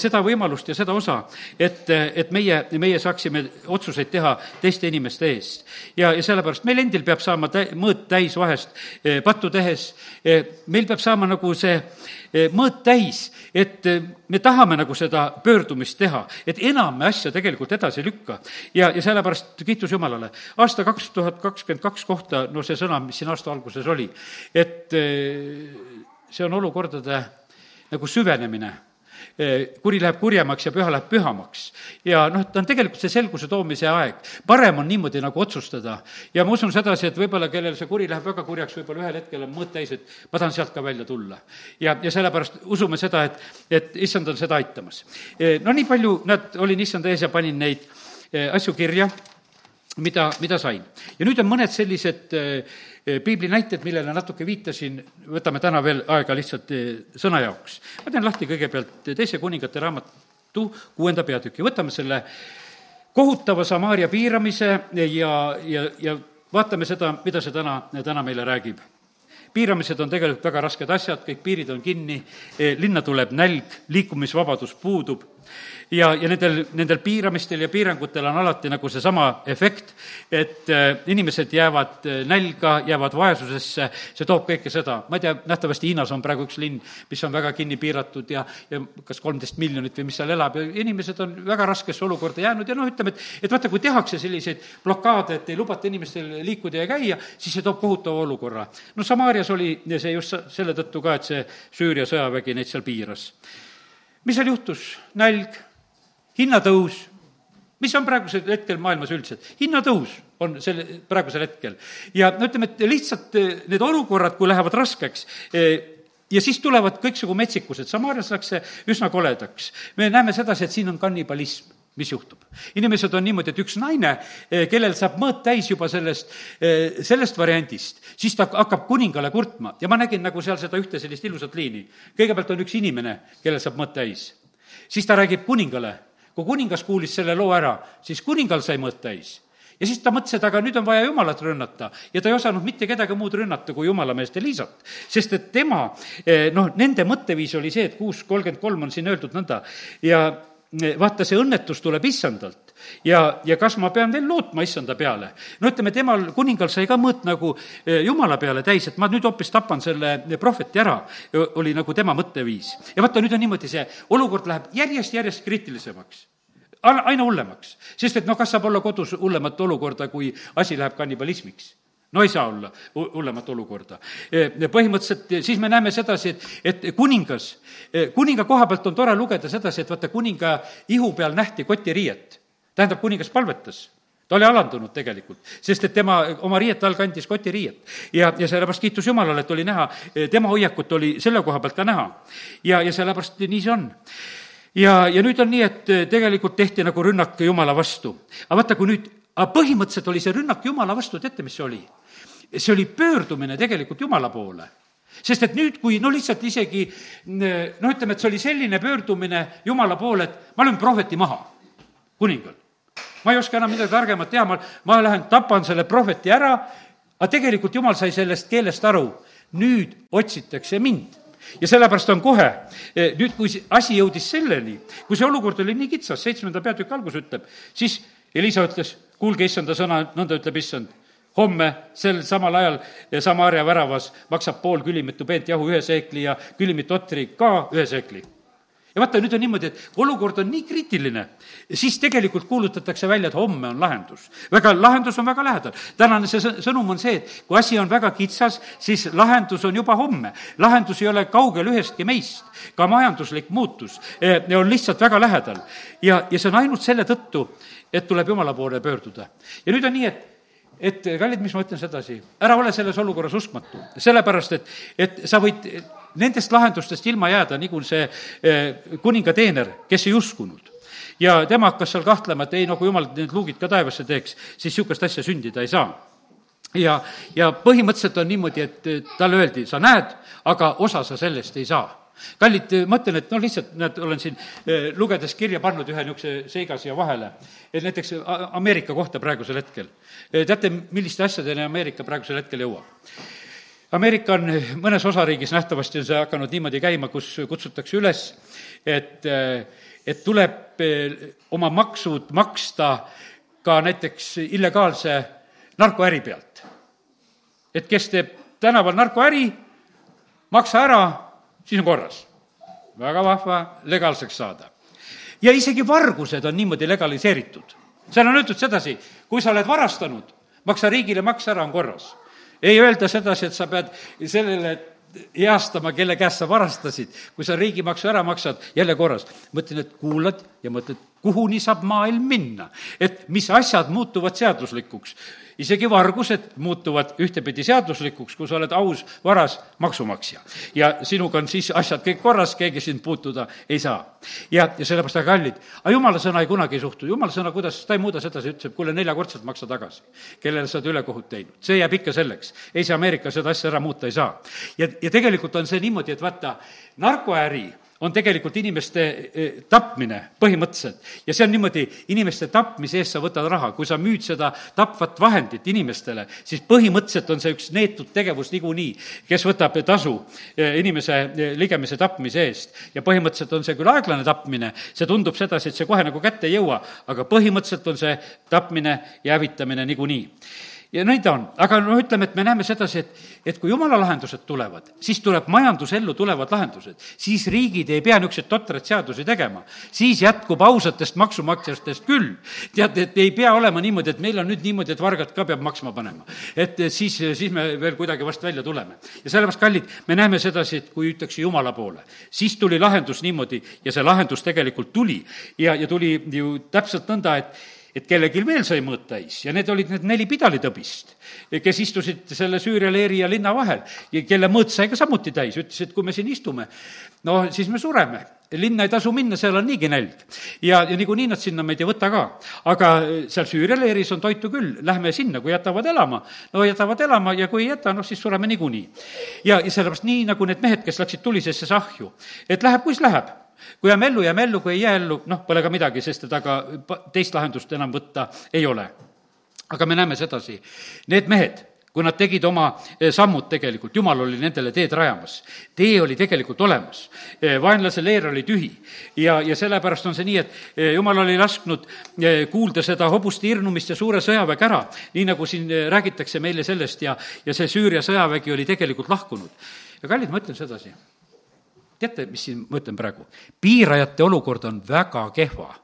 Speaker 1: seda võimalust ja seda osa, et, et meie, meie saaksime otsuseid teha teiste inimeste eest. ja, ja sellepärast meil endil peab saama tä-, mõõt täis vahest eh, pattu tehes, eh, meil peab saama nagu see eh, mõõt täis, et me tahame nagu seda pöördumist teha, et enam me asja tegelikult edasi ei lükka. ja, ja sellepärast kiitus Jumalale. aasta kaks tuhat kakskümmend kaks kohta, no see sõna, mis siin aasta alguses oli, et see on olukordade nagu süvenemine kuri läheb kurjemaks ja püha läheb pühamaks. ja noh, ta on tegelikult see selguse toomise aeg. parem on niimoodi nagu otsustada. ja ma usun sedasi, et võib-olla kellel see kuri läheb väga kurjaks, võib-olla ühel hetkel on mõõt täis, et ma tahan sealt ka välja tulla. ja, ja sellepärast usume seda, et, et issand on seda aitamas. no nii palju, näed, olin issanda ees ja panin neid asju kirja mida, mida sain. ja nüüd on mõned sellised äh, piibli näited, millele natuke viitasin, võtame täna veel aega lihtsalt äh, sõna jaoks. ma teen lahti kõigepealt teise kuningate raamatu kuuenda peatüki, võtame selle kohutava Samaaria piiramise ja, ja, ja vaatame seda, mida see täna, täna meile räägib piiramised on tegelikult väga rasked asjad, kõik piirid on kinni, linna tuleb nälg, liikumisvabadus puudub ja, ja nendel, nendel piiramistel ja piirangutel on alati nagu seesama efekt, et äh, inimesed jäävad äh, nälga, jäävad vaesusesse, see toob kõike seda. ma ei tea, nähtavasti Hiinas on praegu üks linn, mis on väga kinni piiratud ja, ja kas kolmteist miljonit või mis seal elab ja inimesed on väga raskesse olukorda jäänud ja noh, ütleme, et, et vaata, kui tehakse selliseid blokaade, et ei lubata inimestel liikuda ja käia, siis see toob kohutava olukorra. no Samaarias oli see just selle tõttu ka, et see Süüria sõjavägi neid seal piiras. mis seal juhtus? nälg hinnatõus, mis on praegusel hetkel maailmas üldiselt, hinnatõus on selle, praegusel hetkel. ja no ütleme, et lihtsalt eh, need olukorrad, kui lähevad raskeks, eh, ja siis tulevad kõiksugu metsikused, Samaarias läks see üsna koledaks. me näeme sedasi, et siin on kannibalism mis juhtub? inimesed on niimoodi, et üks naine, eh, kellel saab mõõt täis juba sellest, sellest variandist, siis ta hakkab kuningale kurtma ja ma nägin nagu seal seda ühte sellist ilusat liini. kõigepealt on üks inimene, kellel saab mõõt täis. siis ta räägib kuningale kui kuningas kuulis selle loo ära, siis kuningal sai mõõt täis ja siis ta mõtles, et aga nüüd on vaja Jumalat rünnata ja ta ei osanud mitte kedagi muud rünnata kui Jumala meest Elisat. sest et tema, eh, noh, nende mõtteviis oli see, et kuus kolmkümmend kolm on siin öeldud nõnda ja eh, vaata, see õnnetus tuleb issandalt ja, ja kas ma pean veel lootma issanda peale? no ütleme, temal, kuningal sai ka mõõt nagu eh, jumala peale täis, et ma nüüd hoopis tapan selle prohveti ära, oli nagu tema mõtteviis. ja vaata, nüüd on niimoodi, see olukord läheb järjest-järjest kriitilisemaks aina hullemaks, sest et noh, kas saab olla kodus hullemat olukorda, kui asi läheb kannibalismiks? No ei saa olla hullemat olukorda. põhimõtteliselt siis me näeme sedasi, et, et kuningas, kuninga koha pealt on tore lugeda sedasi, et vaata, kuninga ihu peal nähti kotiriiet. tähendab, kuningas palvetas ta oli alandunud tegelikult, sest et tema oma riiete all kandis kotiriiet. ja, ja sellepärast kiitus Jumalale, et oli näha, tema hoiakut oli selle koha pealt ka näha. ja, ja sellepärast nii see on ja, ja nüüd on nii, et tegelikult tehti nagu rünnak Jumala vastu. aga vaata, kui nüüd, aga põhimõtteliselt oli see rünnak Jumala vastu, teate, mis see oli? see oli pöördumine tegelikult Jumala poole sest et nüüd, kui no lihtsalt isegi noh, ütleme, et see oli selline pöördumine Jumala poole, et ma löön prohveti maha, kuningal. ma ei oska enam midagi targemat teha, ma, ma lähen tapan selle prohveti ära, aga tegelikult Jumal sai sellest keelest aru, nüüd otsitakse mind ja sellepärast on kohe, eh, nüüd kui asi jõudis selleni, kui see olukord oli nii kitsas, seitsmenda peatüki algus ütleb, siis Elisa ütles, kuulge issanda sõna, nõnda ütleb issand, homme sel samal ajal Samaaria väravas maksab pool külimitu peent jahu ühe seekli ja külimitu otri ka ühe seekli. ja vaata, nüüd on niimoodi, et kui olukord on nii kriitiline, siis tegelikult kuulutatakse välja, et homme on lahendus. väga, lahendus on väga lähedal. tänane see sõnum on see, et kui asi on väga kitsas, siis lahendus on juba homme. lahendus ei ole kaugel ühestki meist. ka majanduslik muutus eh, on lihtsalt väga lähedal. ja, ja see on ainult selle tõttu, et tuleb Jumala poole pöörduda. ja nüüd on nii, et et kallid, mis ma ütlen sedasi, ära ole selles olukorras uskmatu, sellepärast et, et sa võid nendest lahendustest ilma jääda, nagu see eh, kuninga teener, kes ei uskunud. ja tema hakkas seal kahtlema, et ei, no kui jumal need luugid ka taevasse teeks, siis niisugust asja sündida ei saa ja, ja põhimõtteliselt on niimoodi, et talle öeldi, sa näed, aga osa sa sellest ei saa kallid, ma ütlen, et noh, lihtsalt näed, olen siin eh, lugedes kirja pannud ühe niisuguse seiga siia vahele, et näiteks Ameerika kohta praegusel hetkel. Eh, teate, milliste asjadeni Ameerika praegusel hetkel jõuab? Ameerika on mõnes osariigis nähtavasti on see hakanud niimoodi käima, kus kutsutakse üles, et, et tuleb oma maksud maksta ka näiteks illegaalse narkoäri pealt. et kes teeb tänaval narkoäri, maksa ära, siis on korras. väga vahva legaalseks saada. ja isegi vargused on niimoodi legaliseeritud. seal on öeldud sedasi, kui sa oled varastanud, maksa riigile maks ära, on korras ei öelda sedasi, et sa pead sellele heastama, kelle käest sa varastasid. kui sa riigimaksu ära maksad, jälle korras. mõtlen, et kuulad ja mõtled, kuhuni saab maailm minna, et mis asjad muutuvad seaduslikuks isegi vargused muutuvad ühtepidi seaduslikuks, kui sa oled aus, varas maksumaksja. ja sinuga on siis asjad kõik korras, keegi sind puutuda ei saa. ja, ja sellepärast väga kallid. aga jumala sõna ei kunagi ei suhtu, jumala sõna, kuidas, ta ei muuda sedasi, ütleb, kuule, neljakordselt maksa tagasi. kellele sa oled ülekohut teinud, see jääb ikka selleks. ei see Ameerika seda asja ära muuta ei saa. ja, ja tegelikult on see niimoodi, et vaata, narkoäri on tegelikult inimeste e, tapmine põhimõtteliselt. ja see on niimoodi, inimeste tapmise eest sa võtad raha, kui sa müüd seda tapvat vahendit inimestele, siis põhimõtteliselt on see üks neetud tegevus niikuinii, kes võtab tasu e, inimese e, ligemise tapmise eest. ja põhimõtteliselt on see küll aeglane tapmine, see tundub sedasi, et see kohe nagu kätte ei jõua, aga põhimõtteliselt on see tapmine ja hävitamine niikuinii ja nii ta on, aga no ütleme, et me näeme sedasi, et, et kui jumala lahendused tulevad, siis tuleb majandusellu tulevad lahendused. siis riigid ei pea niisuguseid totraid seadusi tegema. siis jätkub ausatest maksumaksjatest küll. tead, et ei pea olema niimoodi, et meil on nüüd niimoodi, et vargad ka peab maksma panema. et siis, siis me veel kuidagi vast välja tuleme. ja sellepärast, kallid, me näeme sedasi, et kui hüütakse jumala poole, siis tuli lahendus niimoodi ja see lahendus tegelikult tuli. ja, ja tuli ju täpselt nõnda, et et kellelgi veel sai mõõt täis ja need olid need neli pidalitõbist, kes istusid selle Süüria leeri ja linna vahel ja kelle mõõt sai ka samuti täis, ütles, et kui me siin istume, no siis me sureme. linna ei tasu minna, seal on niigi nälg. ja, ja niikuinii nad sinna meid ei võta ka. aga seal Süüria leeris on toitu küll, lähme sinna, kui jätavad elama, no jätavad elama ja kui ei jäta, noh siis sureme niikuinii. ja, ja sellepärast nii, nagu need mehed, kes läksid tulisesse sahju, et läheb, kuis läheb kui jääme ellu, jääme ellu, kui ei jää ellu, noh, pole ka midagi, sest et aga teist lahendust enam võtta ei ole. aga me näeme sedasi, need mehed, kui nad tegid oma eh, sammud tegelikult, jumal oli nendele teed rajamas. tee oli tegelikult olemas. Eh, vaenlase leer oli tühi ja, ja sellepärast on see nii, et eh, jumal oli lasknud kuulda seda hobuste hirmumist ja suure sõjaväge ära, nii nagu siin räägitakse meile sellest ja, ja see Süüria sõjavägi oli tegelikult lahkunud. ja kallid, ma ütlen sedasi teate, mis siin ma ütlen praegu? piirajate olukord on väga kehva.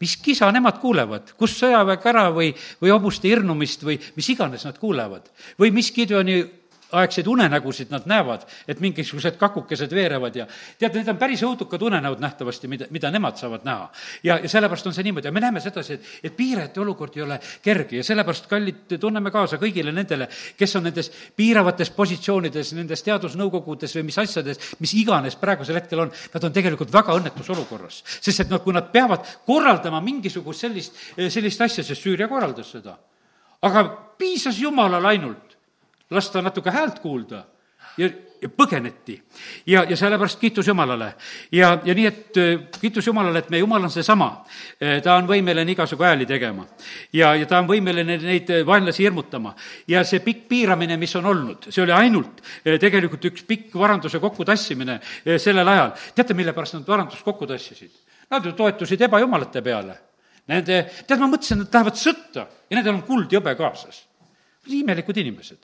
Speaker 1: mis kisa nemad kuulevad, kus sõjaväe kära või, või hobuste hirnumist või mis iganes nad kuulevad. või mis Gideoni aegseid unenägusid nad näevad, et mingisugused kakukesed veerevad ja tead, need on päris õudukad unenäod nähtavasti, mida, mida nemad saavad näha. ja, ja sellepärast on see niimoodi ja me näeme sedasi, et, et piirajate olukord ei ole kerge ja sellepärast, kallid, tunneme kaasa kõigile nendele, kes on nendes piiravates positsioonides, nendes teadusnõukogudes või mis asjades, mis iganes praegusel hetkel on, nad on tegelikult väga õnnetus olukorras. sest et noh, kui nad peavad korraldama mingisugust sellist, sellist asja, sest Süüria korraldas seda, aga piisas Jumalal ainult lasta natuke häält kuulda ja, ja põgeneti. ja, ja sellepärast kiitus Jumalale. ja, ja nii, et äh, kiitus Jumalale, et meie Jumal on seesama. Äh, ta on võimeline igasugu hääli tegema. ja, ja ta on võimeline neid äh, vaenlasi hirmutama. ja see pikk piiramine, mis on olnud, see oli ainult tegelikult üks pikk varanduse kokkutassimine sellel ajal. teate, mille pärast nad varandust kokku tassisid? Nad ju toetusid ebajumalate peale. Nende, tead, ma mõtlesin, et nad lähevad sõtta ja nendel on kuld jõbe kaasas imelikud inimesed.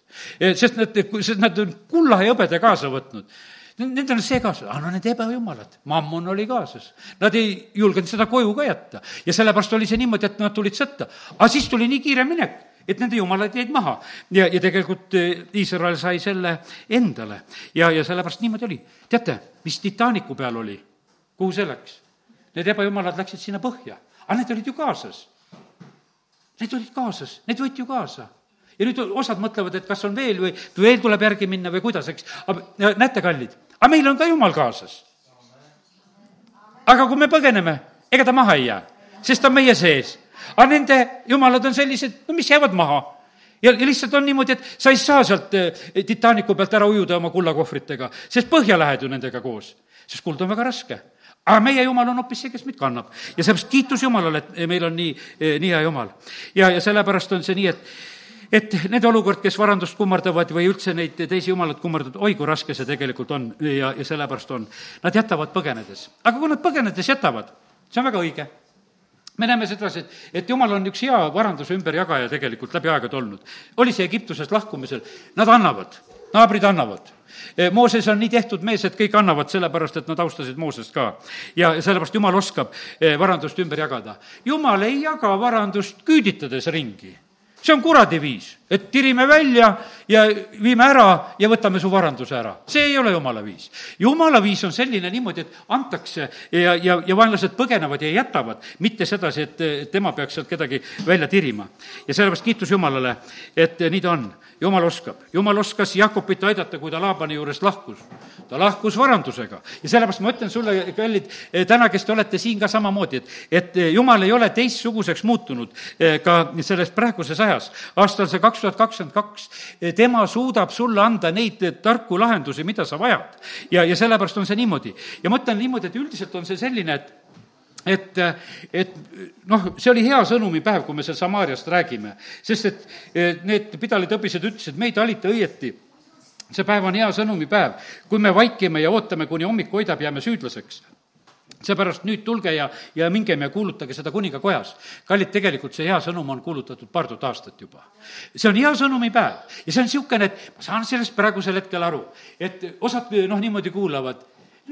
Speaker 1: sest nad, sest nad on kulla ja hõbeda kaasa võtnud. Nendel on see kaasas, aga no need ebajumalad, mammon oli kaasas. Nad ei julgenud seda koju ka jätta ja sellepärast oli see niimoodi, et nad tulid sõtta. aga siis tuli nii kiire minek, et nende jumalad jäid maha ja, ja tegelikult eh, Iisrael sai selle endale ja, ja sellepärast niimoodi oli. teate, mis Titanicu peal oli? kuhu see läks? Need ebajumalad läksid sinna põhja, aga need olid ju kaasas. Need olid kaasas, need võeti ju kaasa ja nüüd osad mõtlevad, et kas on veel või veel tuleb järgi minna või kuidas, eks. näete, kallid, aga meil on ka jumal kaasas. aga kui me põgeneme, ega ta maha ei jää, sest ta on meie sees. aga nende jumalad on sellised, no mis jäävad maha ja, ja lihtsalt on niimoodi, et sa ei saa sealt eh, Titanicu pealt ära ujuda oma kullakohvritega, sest põhja lähed ju nendega koos, sest kuld on väga raske aga meie jumal on hoopis see, kes meid kannab ja sellepärast kiitus Jumalale, et meil on nii, eh, nii hea jumal. ja, ja sellepärast on see nii, et et nende olukord, kes varandust kummardavad või üldse neid teisi jumalaid kummardavad, oi kui raske see tegelikult on ja, ja sellepärast on. Nad jätavad põgenedes. aga kui nad põgenedes jätavad, see on väga õige me näeme sedasi, et, et jumal on üks hea varanduse ümberjagaja tegelikult läbi aegade olnud. oli see Egiptusest lahkumisel, nad annavad, naabrid annavad. E, Mooses on nii tehtud mees, et kõik annavad, sellepärast et nad austasid Moosest ka. ja sellepärast Jumal oskab e, varandust ümber jagada. Jumal ei jaga varandust küüditades ringi see on kuradi viis, et tirime välja ja viime ära ja võtame su varanduse ära. see ei ole jumala viis. jumala viis on selline niimoodi, et antakse ja, ja, ja vaenlased põgenevad ja jätavad, mitte sedasi, et tema peaks sealt kedagi välja tirima. ja sellepärast kiitus Jumalale, et nii ta on jumal oskab, jumal oskas Jakobit aidata, kui ta Laabani juurest lahkus. ta lahkus varandusega ja sellepärast ma ütlen sulle, kallid, eh, täna, kes te olete siin ka samamoodi, et, et eh, jumal ei ole teistsuguseks muutunud eh, ka selles praeguses ajas. aastal see kaks tuhat kakskümmend kaks, tema suudab sulle anda neid tarku lahendusi, mida sa vajad. ja, ja sellepärast on see niimoodi. ja ma ütlen niimoodi, et üldiselt on see selline, et et, et noh, see oli hea sõnumipäev, kui me seal Samaariast räägime, sest et need pidalid õpised ütlesid, meid valite õieti see päev on hea sõnumipäev. kui me vaikime ja ootame, kuni hommik hoidab, jääme süüdlaseks. Seepärast nüüd tulge ja, ja mingem ja kuulutage seda kuningakojas. kallid, tegelikult see hea sõnum on kuulutatud paar tuhat aastat juba. see on hea sõnumipäev ja see on niisugune, et ma saan sellest praegusel hetkel aru, et osad noh, niimoodi kuulavad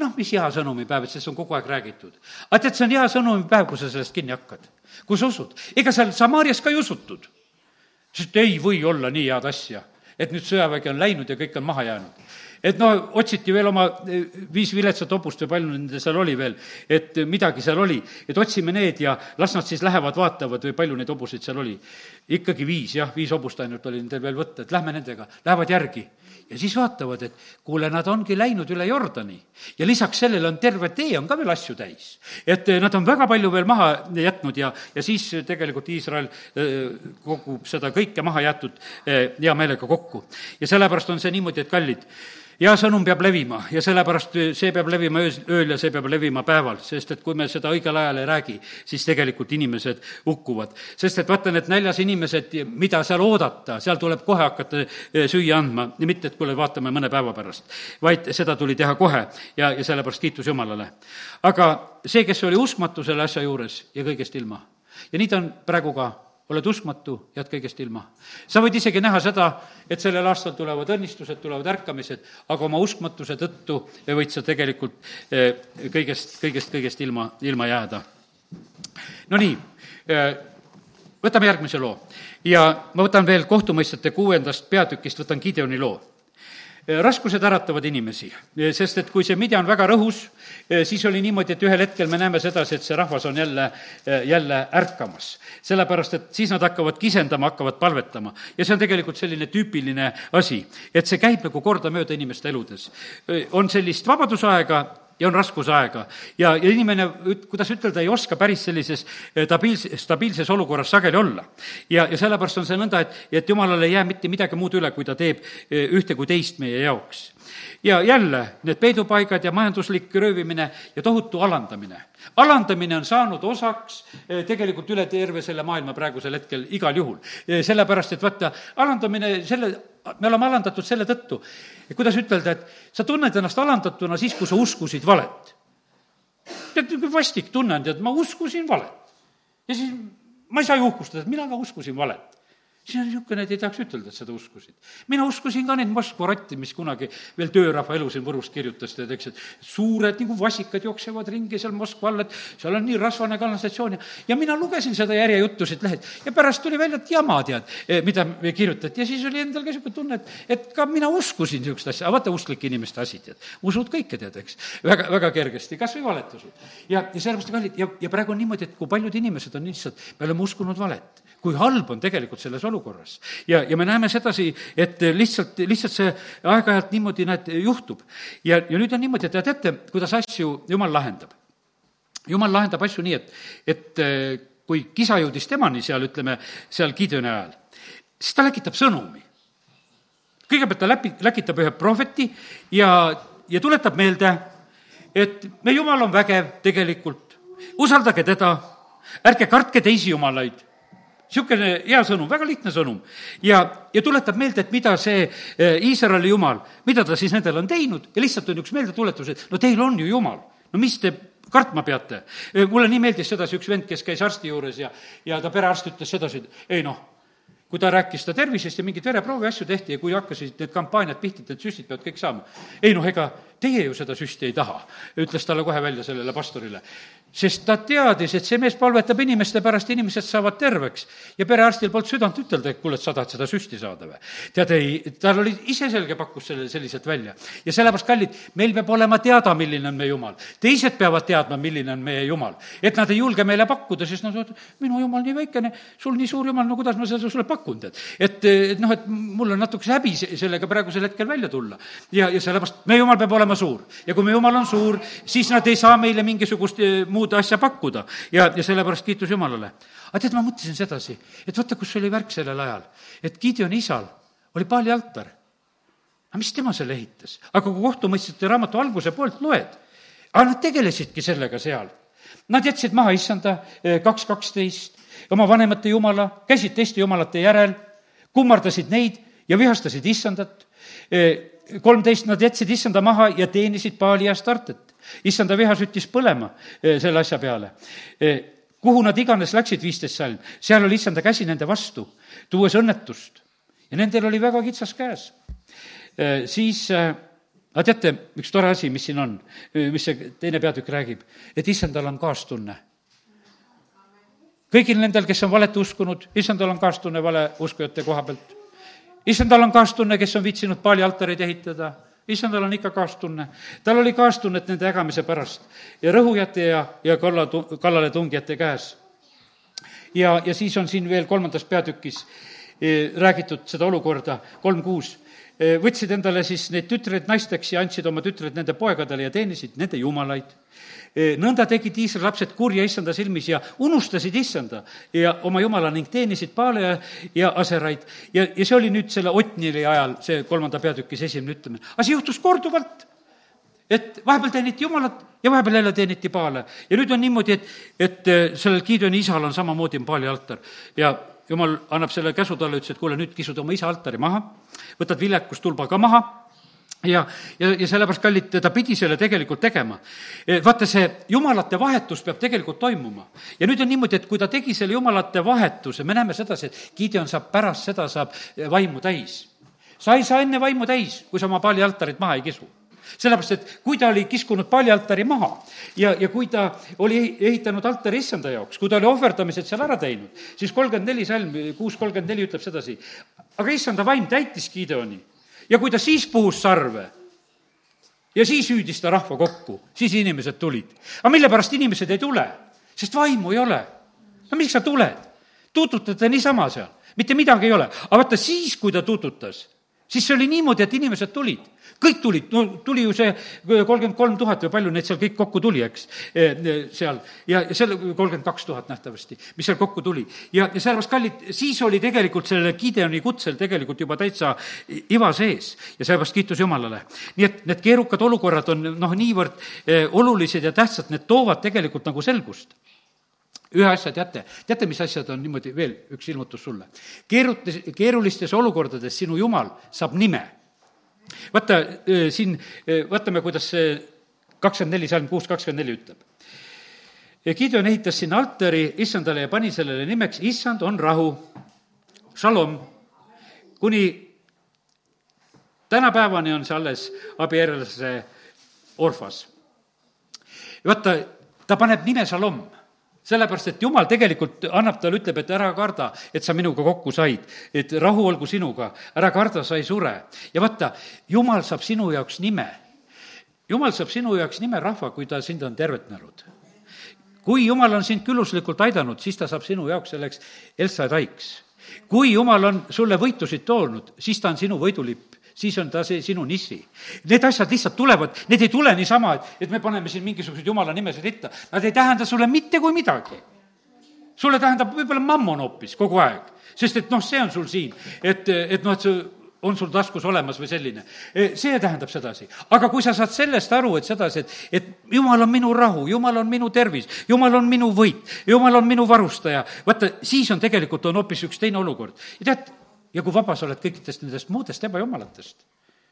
Speaker 1: noh, mis hea sõnumipäev, et sellest on kogu aeg räägitud. aga tead, see on hea sõnumipäev, kui sa sellest kinni hakkad. kui sa usud. ega seal Samaarias ka ei usutud. sest ei või olla nii head asja, et nüüd sõjavägi on läinud ja kõik on maha jäänud et no otsiti veel oma eh, viis viletsat hobust või palju nende seal oli veel, et midagi seal oli, et otsime need ja las nad siis lähevad, vaatavad või palju neid hobuseid seal oli. ikkagi viis, jah, viis hobust ainult oli nendel veel võtta, et lähme nendega, lähevad järgi ja siis vaatavad, et kuule, nad ongi läinud üle Jordani ja lisaks sellele on terve tee on ka veel asju täis. et eh, nad on väga palju veel maha jätnud ja, ja siis tegelikult Iisrael eh, kogub seda kõike maha jäetud hea meelega kokku. ja sellepärast on see niimoodi, et kallid, ja sõnum peab levima ja sellepärast see peab levima öös, ööl ja see peab levima päeval, sest et kui me seda õigel ajal ei räägi, siis tegelikult inimesed hukkuvad. sest et vaata, need näljas inimesed, mida seal oodata, seal tuleb kohe hakata eh, süüa andma, mitte et kuule, vaatame mõne päeva pärast, vaid seda tuli teha kohe ja, ja sellepärast kiitus Jumalale. aga see, kes oli uskmatu selle asja juures ja kõigest ilma, ja nii ta on praegu ka oled uskmatu, jääd kõigest ilma. sa võid isegi näha seda, et sellel aastal tulevad õnnistused, tulevad ärkamised, aga oma uskmatuse tõttu võid sa tegelikult eh, kõigest, kõigest, kõigest ilma, ilma jääda. Nonii, eh, võtame järgmise loo ja ma võtan veel kohtumõistjate kuuendast peatükist, võtan Gideoni loo raskused äratavad inimesi, eh, sest et kui see midja on väga rõhus, eh, siis oli niimoodi, et ühel hetkel me näeme sedasi, et see rahvas on jälle, jälle ärkamas. sellepärast, et siis nad hakkavad kisendama, hakkavad palvetama. ja see on tegelikult selline tüüpiline asi, et see käib nagu kordamööda inimeste eludes. on sellist vabadusaega ja on raskusaega. ja, ja inimene, kuidas ütelda, ei oska päris sellises eh, stabiilses, stabiilses olukorras sageli olla. ja, ja sellepärast on see nõnda, et, et jumalale ei jää mitte midagi muud üle, kui ta teeb eh, ühte kui teist meie jaoks. ja jälle need peidupaigad ja majanduslik röövimine ja tohutu alandamine. Alandamine on saanud osaks eh, tegelikult üle terve selle maailma praegusel hetkel igal juhul. sellepärast, et vaata, alandamine, selle me oleme alandatud selle tõttu, et kuidas ütelda, et sa tunned ennast alandatuna siis, kui sa uskusid valet. tead, vastik tunne on, tead, ma uskusin valet. ja siis ma ei saa ju uhkustada, et mina ka uskusin valet. Siis on niisugune, et ei tahaks ütelda, et seda uskusid. mina uskusin ka neid Moskva rotti, mis kunagi veel töörahva elu siin Võrus kirjutas, tead, eks, et suured nagu vasikad jooksevad ringi seal Moskva all, et seal on nii rasvane kanalisatsioon ja ja mina lugesin seda järjejuttusid lehed ja pärast tuli välja, et jama, tead, eh, mida kirjutati ja siis oli endal ka niisugune tunne, et, et ka mina uskusin niisugust asja, aga vaata, usklike inimeste asi, tead. usud kõike, tead, eks, väga, väga kergesti, kas või valetused. ja, ja sellepärast, kallid, ja, ja praegu on niimoodi, et kui paljud inimesed on lihtsalt, me oleme uskunud valet kui halb on tegelikult selles olukorras. ja, ja me näeme sedasi, et lihtsalt, lihtsalt see aeg-ajalt niimoodi, näed, juhtub. ja, ja nüüd on niimoodi, et te teate, kuidas asju Jumal lahendab. Jumal lahendab asju nii, et, et eh, kui kisa jõudis temani seal, ütleme, seal Gideoni ajal, siis ta läkitab sõnumi. kõigepealt ta läpi, läkitab ühe prohveti ja, ja tuletab meelde, et me Jumal on vägev tegelikult, usaldage teda, ärge kartke teisi jumalaid niisugune hea sõnum, väga lihtne sõnum. ja, ja tuletab meelde, et mida see eh, Iisraeli jumal, mida ta siis nendele on teinud ja lihtsalt on üks meeldetuletus, et no teil on ju jumal. no mis te kartma peate? Eh, mulle nii meeldis sedasi üks vend, kes käis arsti juures ja, ja ta perearst ütles sedasi, et ei noh, kui ta rääkis ta tervisest ja mingeid vereproovi asju tehti ja kui hakkasid need kampaaniad pihta, et need süstid peavad kõik saama. ei noh, ega teie ju seda süsti ei taha, ütles talle kohe välja sellele pastorile sest ta teadis, et see mees palvetab inimeste pärast, inimesed saavad terveks. ja perearstil polnud südant ütelda, et kuule, et sa tahad seda süsti saada või. tead, ei, tal oli ise selge, pakkus selle selliselt välja. ja sellepärast, kallid, meil peab olema teada, milline on meie Jumal. teised peavad teadma, milline on meie Jumal. et nad ei julge meile pakkuda, sest ütlevad, minu Jumal nii väikene, sul nii suur Jumal, no kuidas ma seda sulle pakun, tead. et, et noh, et mul on natukese häbi sellega praegusel hetkel välja tulla. ja, ja sellepärast meie Jumal peab olema suur. ja kui meie Jumal on suur, siis nad ei saa meile mingisugust eh, muud muud asja pakkuda ja, ja sellepärast kiitus Jumalale. aga tead, ma mõtlesin sedasi, et vaata, kus oli värk sellel ajal, et Gideoni isal oli paali altar. aga mis tema selle ehitas? aga kui kohtumõistjate raamatu alguse poolt loed, aga nad tegelesidki sellega seal. Nad jätsid maha issanda eh, kaks kaksteist, oma vanemate jumala, käisid teiste jumalate järel, kummardasid neid ja vihastasid issandat. Kolmteist, nad jätsid issanda maha ja teenisid paali ja startet issanda viha süttis põlema eh, selle asja peale. Eh, kuhu nad iganes läksid, viisteist salm, seal oli issanda käsi nende vastu, tuues õnnetust. ja nendel oli väga kitsas käes. Eh, siis aga teate, üks tore asi, mis siin on, mis see teine peatükk räägib, et issandal on kaastunne kõigil nendel, kes on valet uskunud, issandal on kaastunne valeuskujate koha pealt. Issandal on kaastunne, kes on viitsinud paali altareid ehitada issandal on ikka kaastunne. tal oli kaastunnet nende ägamise pärast ja rõhujate ja, ja kalla, kallaletungijate käes. ja, ja siis on siin veel kolmandas peatükis e, räägitud seda olukorda, kolm kuus võtsid endale siis neid tütreid naisteks ja andsid oma tütred nende poegadele ja teenisid nende jumalaid nõnda tegid Iisraeli lapsed kurja issanda silmis ja unustasid issanda ja oma jumala ning teenisid Paale ja, ja aseraid. ja, ja see oli nüüd selle Otnili ajal, see kolmanda peatükis esimene ütlemine. aga see juhtus korduvalt et vahepeal teeniti Jumalat ja vahepeal jälle teeniti Paale. ja nüüd on niimoodi, et, et sellel Gideoni isal on samamoodi paali altar ja jumal annab selle käsu talle, ütles, et kuule, nüüd kisud oma isa altari maha, võtad viljakustulba ka maha ja, ja, ja sellepärast, kallid, ta pidi selle tegelikult tegema. E, vaata, see jumalate vahetus peab tegelikult toimuma. ja nüüd on niimoodi, et kui ta tegi selle jumalate vahetuse, me näeme sedasi, et Gideon saab pärast seda, saab vaimu täis. sa ei saa enne vaimu täis, kui sa oma pallialtarit maha ei kisu sellepärast, et kui ta oli kiskunud paljaltari maha ja, ja kui ta oli ehitanud altari issanda jaoks, kui ta oli ohverdamised seal ära teinud, siis kolmkümmend neli salm, kuus kolmkümmend neli ütleb sedasi, aga issanda vaim täitis Gideoni ja kui ta siis puhus sarve ja siis hüüdis ta rahva kokku, siis inimesed tulid. aga mille pärast inimesed ei tule? sest vaimu ei ole. no miks sa tuled? tuututate niisama seal, mitte midagi ei ole. aga vaata, siis, kui ta tuututas, siis see oli niimoodi, et inimesed tulid kõik tulid, no tuli ju see kolmkümmend kolm tuhat või palju neid seal kõik kokku tuli, eks, e, e, seal. ja, selle kolmkümmend kaks tuhat nähtavasti, mis seal kokku tuli. ja, ja sellepärast, kallid, siis oli tegelikult selle Gideoni kutsel tegelikult juba täitsa iva sees ja sellepärast kiitus Jumalale. nii et need keerukad olukorrad on noh, niivõrd e, olulised ja tähtsad, need toovad tegelikult nagu selgust ühe asja teate, teate, mis asjad on niimoodi, veel üks ilmutus sulle. keerutis, keerulistes olukordades sinu jumal saab nime vaata siin, vaatame, kuidas see kakskümmend neli, salm kuus kakskümmend neli ütleb. Gideon ehitas sinna altari issandale ja pani sellele nimeks, issand on rahu. šalom, kuni tänapäevani on see alles abieluse orfas. vaata, ta paneb nime šalom sellepärast, et jumal tegelikult annab talle, ütleb, et ära karda, et sa minuga kokku said, et rahu olgu sinuga, ära karda, sa ei sure. ja vaata, jumal saab sinu jaoks nime. jumal saab sinu jaoks nime rahva, kui ta sind on tervetanud. kui jumal on sind külluslikult aidanud, siis ta saab sinu jaoks selleks Elsa Taiks. kui jumal on sulle võitusid toonud, siis ta on sinu võidulipp siis on ta see sinu nissi. Need asjad lihtsalt tulevad, need ei tule niisama, et, et me paneme siin mingisuguseid jumala nimesid ritta, nad ei tähenda sulle mitte kui midagi. sulle tähendab võib-olla mammon hoopis kogu aeg, sest et noh, see on sul siin, et, et noh, et see on sul taskus olemas või selline. see tähendab sedasi. aga kui sa saad sellest aru, et sedasi, et, et jumal on minu rahu, jumal on minu tervis, jumal on minu võit, jumal on minu varustaja, vaata, siis on tegelikult, on hoopis üks teine olukord. ja tead, ja kui vaba sa oled kõikidest nendest muudest ebajumalatest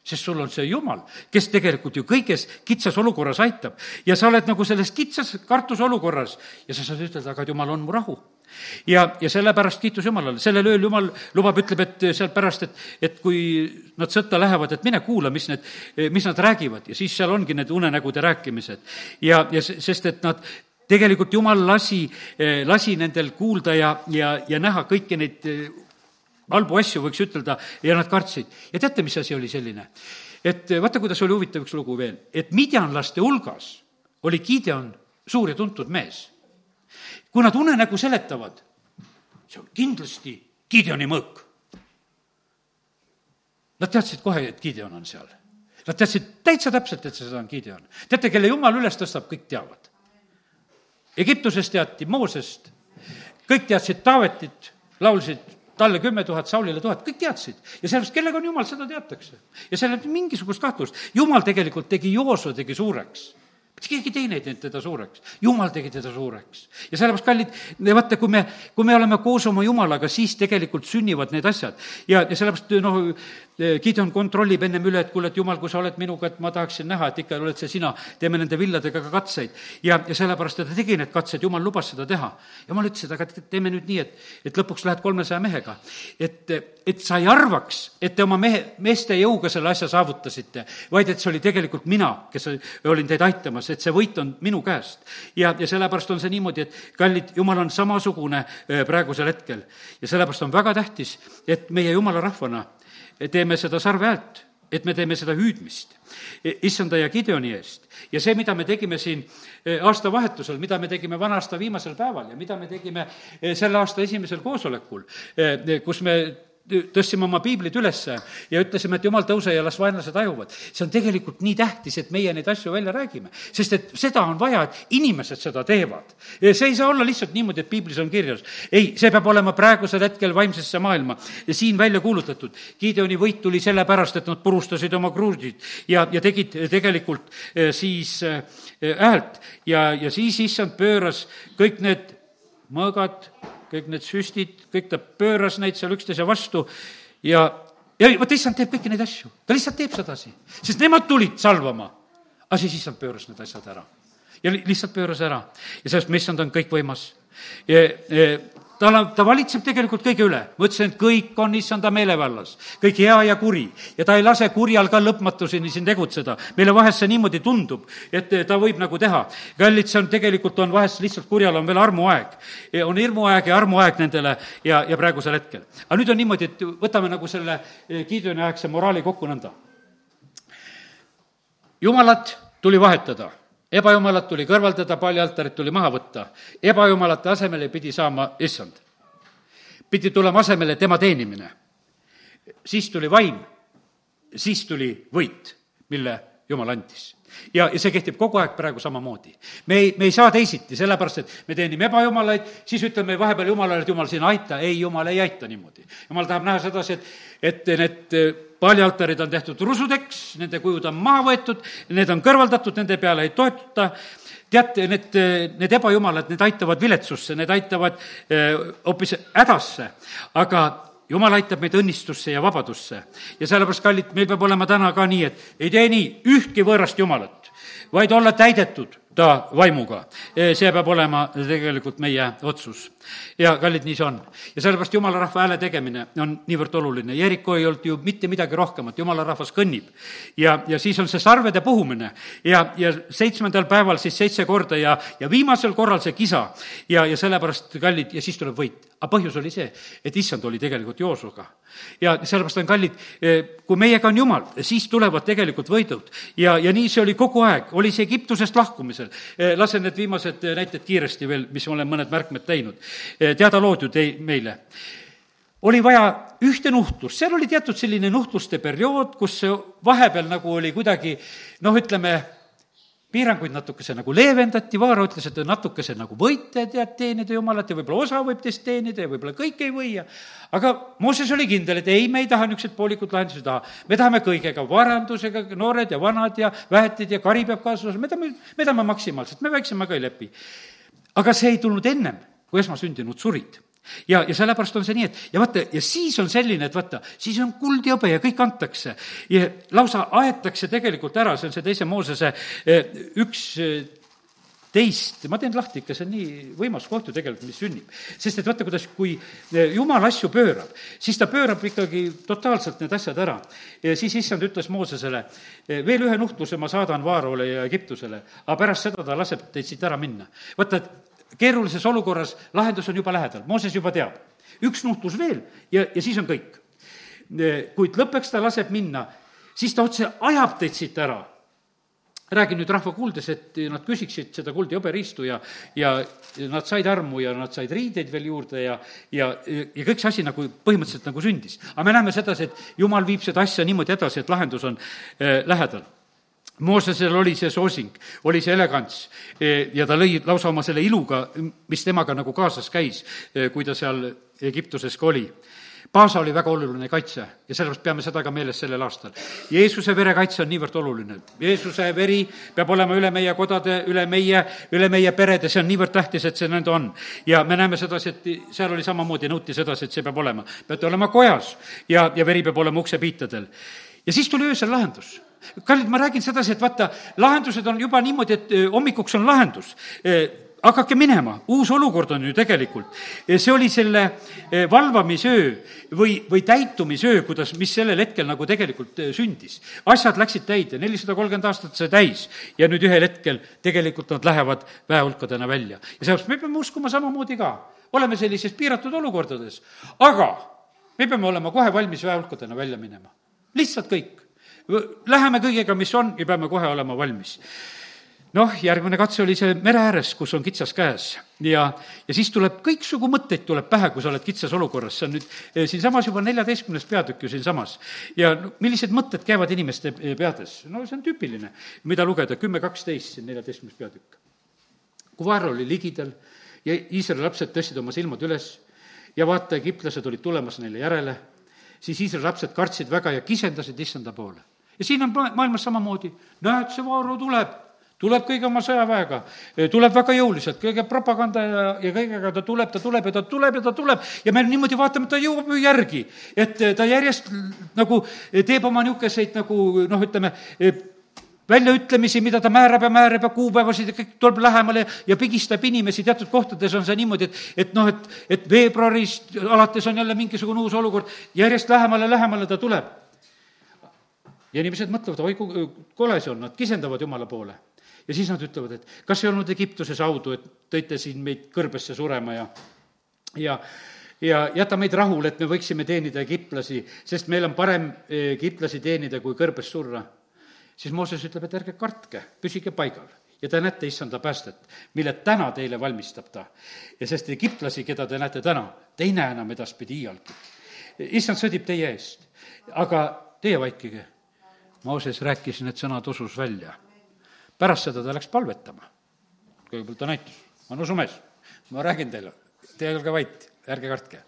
Speaker 1: sest sul on see Jumal, kes tegelikult ju kõiges kitsas olukorras aitab. ja sa oled nagu selles kitsas kartusolukorras ja sa saad ütelda, aga Jumal on mu rahu. ja, ja sellepärast kiitus Jumalale, sellel ööl Jumal lubab, ütleb, et sealpärast, et, et kui nad sõtta lähevad, et mine kuula, mis need, mis nad räägivad ja siis seal ongi need unenägude rääkimised. ja, ja sest, et nad tegelikult Jumal lasi, lasi nendel kuulda ja, ja, ja näha kõiki neid halbu asju, võiks ütelda, ja nad kartsid. ja teate, mis asi oli selline? et vaata, kuidas oli huvitav üks lugu veel, et midjanlaste hulgas oli Gideon suur ja tuntud mees. kui nad unenägu seletavad, see on kindlasti Gideoni mõõk. Nad teadsid kohe, et Gideon on seal. Nad teadsid täitsa täpselt, et see on Gideon. teate, kelle jumal üles tõstab, kõik teavad. Egiptusest teati Moosest, kõik teadsid Taavetit, laulsid talle kümme tuhat, Saulile tuhat, kõik teadsid. ja sellepärast, kellega on jumal, seda teatakse. ja seal ei ole mingisugust kahtlust. jumal tegelikult tegi Jooso, tegi suureks mitte keegi teine ei teinud teda suureks, jumal tegi teda suureks. ja sellepärast, kallid, vaata, kui me, kui me oleme koos oma jumalaga, siis tegelikult sünnivad need asjad. ja, ja sellepärast noh, Gideon kontrollib ennem üle, et kuule, et jumal, kui sa oled minuga, et ma tahaksin näha, et ikka oled see sina, teeme nende villadega ka katseid. ja, ja sellepärast, ta tegi need katsed, jumal lubas seda teha. jumal ütles, et aga teeme nüüd nii, et, et lõpuks lähed kolmesaja mehega. et, et sa ei arvaks, et te oma mehe, meeste jõuga selle asja saavutasite, vaid et see oli tegelikult mina, kes olin teid aitamas et see võit on minu käest. ja, ja sellepärast on see niimoodi, et kallid, jumal on samasugune äh, praegusel hetkel. ja sellepärast on väga tähtis, et meie jumala rahvana teeme seda sarve häält, et me teeme seda hüüdmist e, issanda ja Gideoni eest. ja see, mida me tegime siin e, aastavahetusel, mida me tegime vana aasta viimasel päeval ja mida me tegime e, selle aasta esimesel koosolekul, kus me tõstsime oma piiblid ülesse ja ütlesime, et jumal, tõuse ja las vaenlased ajuvad. see on tegelikult nii tähtis, et meie neid asju välja räägime, sest et seda on vaja, et inimesed seda teevad. see ei saa olla lihtsalt niimoodi, et piiblis on kirjas. ei, see peab olema praegusel hetkel vaimsesse maailma ja siin välja kuulutatud. Gideoni võit tuli sellepärast, et nad purustasid oma kruusid ja, ja tegid tegelikult eh, siis eh, häält ja, ja siis issand pööras kõik need mõõgad, kõik need süstid, kõik ta pööras neid seal üksteise vastu ja, ja vot issand teeb kõiki neid asju, ta lihtsalt teeb sedasi, sest nemad tulid salvama. aga siis issand pööras need asjad ära. Ja lihtsalt pööras ära. Ja sellest, mis issand on kõikvõimas tal on, ta valitseb tegelikult kõige üle. ma ütlesin, et kõik on issanda meelevallas, kõik hea ja kuri ja ta ei lase kurjal ka lõpmatuseni siin tegutseda. meile vahest see niimoodi tundub, et ta võib nagu teha. kallid, see on tegelikult, on vahest lihtsalt kurjal on veel armuaeg. on hirmuaeg ja armuaeg nendele ja, ja praegusel hetkel. aga nüüd on niimoodi, et võtame nagu selle eh, Gideoni aegse moraali kokku nõnda. jumalat tuli vahetada ebajumalat tuli kõrvaldada, paljaaltarit tuli maha võtta. ebajumalate asemele pidi saama issand. pidi tulema asemele tema teenimine. siis tuli vaim, siis tuli võit, mille jumal andis ja, ja see kehtib kogu aeg praegu samamoodi. me ei, me ei saa teisiti, sellepärast et me teenime ebajumalaid, siis ütleme vahepeal Jumalale, et Jumal, sina aita. ei, Jumal ei aita niimoodi. Jumal tahab näha sedasi, et, et need paljaaltarid on tehtud rusudeks, nende kujud on maha võetud, need on kõrvaldatud, nende peale ei toetuta, teate, need, need ebajumalad, need aitavad viletsusse, need aitavad eh, hoopis hädasse, aga jumal aitab meid õnnistusse ja vabadusse. ja sellepärast, kallid, meil peab olema täna ka nii, et ei tee nii ühtki võõrast jumalat, vaid olla täidetud ta vaimuga. see peab olema tegelikult meie otsus. ja kallid, nii see on. ja sellepärast jumala rahva hääle tegemine on niivõrd oluline. Jeriko ei olnud ju mitte midagi rohkemat, jumala rahvas kõnnib. ja, ja siis on see sarvede puhumine ja, ja seitsmendal päeval siis seitse korda ja, ja viimasel korral see kisa. ja, ja sellepärast, kallid, ja siis tuleb võit. Aga põhjus oli see, et issand oli tegelikult Joosuga. ja sellepärast on kallid, kui meiega on Jumal, siis tulevad tegelikult võidud. ja, ja nii see oli kogu aeg, oli see Egiptusest lahkumisel tulemisel. lasen need viimased näited kiiresti veel, mis olen mõned märkmed teinud. teada lood ju tei-, meile oli vaja ühte nuhtlust, seal oli teatud selline nuhtluste periood, kus vahepeal nagu oli kuidagi noh, ütleme, piiranguid natukese nagu leevendati, Vaaro ütles, et natukese nagu võite tead teenida Jumalat ja võib-olla osa võib teist teenida ja võib-olla kõik ei või ja aga Mooses oli kindel, et ei, me ei taha niisuguseid poolikuid lahendusi taha. me tahame kõigega, varandusega, noored ja vanad ja väetid ja kari peab kaasas olema, me tahame, me tahame maksimaalselt, me väiksemaga ei lepi. aga see ei tulnud ennem, kui esmasündinud surid ja, ja sellepärast on see nii, et ja vaata, ja siis on selline, et vaata, siis on kuld ja hõbe ja kõik antakse. ja lausa aetakse tegelikult ära, see on see teise Moosese eh, üks eh, teist, ma teen lahti ikka, see on nii võimas koht ju tegelikult, mis sünnib. sest et vaata, kuidas, kui eh, jumal asju pöörab, siis ta pöörab ikkagi totaalselt need asjad ära. ja siis issand ütles Moosesele, veel ühe nuhtluse ma saadan Vaarole ja Egiptusele, aga pärast seda ta laseb teid siit ära minna. vaata, et keerulises olukorras lahendus on juba lähedal, Mooses juba teab. üks nuhtlus veel ja, ja siis on kõik. kuid lõppeks ta laseb minna, siis ta otse ajab teid siit ära. räägin nüüd rahva kuuldes, et nad küsiksid seda kuld- ja hõberiistu ja, ja nad said armu ja nad said riideid veel juurde ja, ja, ja kõik see asi nagu põhimõtteliselt nagu sündis. aga me näeme sedasi, et jumal viib seda asja niimoodi edasi, et lahendus on äh, lähedal Moosesel oli see soosing, oli see elegants e, ja ta lõi lausa oma selle iluga, mis temaga nagu kaasas käis, e, kui ta seal Egiptuses ka oli. Paasa oli väga oluline kaitse ja sellepärast peame seda ka meeles sellel aastal. Jeesuse vere kaitse on niivõrd oluline. Jeesuse veri peab olema üle meie kodade, üle meie, üle meie perede, see on niivõrd tähtis, et see nõnda on. ja me näeme sedasi, et seal oli samamoodi, nõuti sedasi, et see peab olema. peate olema kojas ja, ja veri peab olema uksepiitadel. ja siis tuli öösel lahendus kallid, ma räägin sedasi, et vaata, lahendused on juba niimoodi, et hommikuks on lahendus hakake minema, uus olukord on ju tegelikult. see oli selle valvamisöö või, või täitumisöö, kuidas, mis sellel hetkel nagu tegelikult sündis. asjad läksid täide, nelisada kolmkümmend aastat sai täis ja nüüd ühel hetkel tegelikult nad lähevad väehulkadena välja. ja sellepärast me peame uskuma samamoodi ka, oleme sellises piiratud olukordades, aga me peame olema kohe valmis väehulkadena välja minema. lihtsalt kõik Läheme kõigega, mis on ja peame kohe olema valmis. Noh, järgmine katse oli see mere ääres, kus on kitsas käes. Ja, ja siis tuleb kõiksugu mõtteid tuleb pähe, kui sa oled kitsas olukorras, see on nüüd eh, siinsamas juba neljateistkümnes peatükk ju siinsamas. ja millised mõtted käivad inimeste eh, peades, no see on tüüpiline, mida lugeda, kümme, kaksteist, siin neljateistkümnes peatükk. kui vaar oli ligidal ja Iisraeli lapsed tõstsid oma silmad üles ja vaata, egiptlased olid tulemas neile järele, siis Iisraeli lapsed kartsid väga ja kisendasid issanda poole ja siin on maailmas samamoodi, näed, see Vaaro tuleb, tuleb kõige oma sõjaväega, tuleb väga jõuliselt, kõige propaganda ja, ja kõigega ta tuleb, ta tuleb ja ta tuleb ja ta tuleb. Ja me niimoodi vaatame, ta jõuab ju järgi. et ta järjest nagu teeb oma niisuguseid nagu noh, ütleme, väljaütlemisi, mida ta määrab ja määrab ja kuupäevasid ja kõik tuleb lähemale ja pigistab inimesi, teatud kohtades on see niimoodi, et, et noh, et, et veebruarist alates on jälle mingisugune uus olukord, järjest lähemale, lähemale ta tuleb ja inimesed mõtlevad, oi kui kole see on, nad kisendavad Jumala poole. ja siis nad ütlevad, et kas ei olnud Egiptuses audu, et tõite siin meid kõrbesse surema ja, ja ja jäta meid rahule, et me võiksime teenida egiptlasi, sest meil on parem egiptlasi teenida, kui kõrbes surra. siis Mooses ütleb, et ärge kartke, püsige paigal ja te näete issanda päästet, mille täna teile valmistab ta. ja sest egiptlasi, keda te näete täna, te ei näe enam edaspidi iialgi. issand sõdib teie eest, aga teie vaikige Mooses rääkis need sõnad usus välja. pärast seda ta läks palvetama. kõigepealt ta näitas, ma olen usumees, ma räägin teile, teie olge vait, ärge kartke.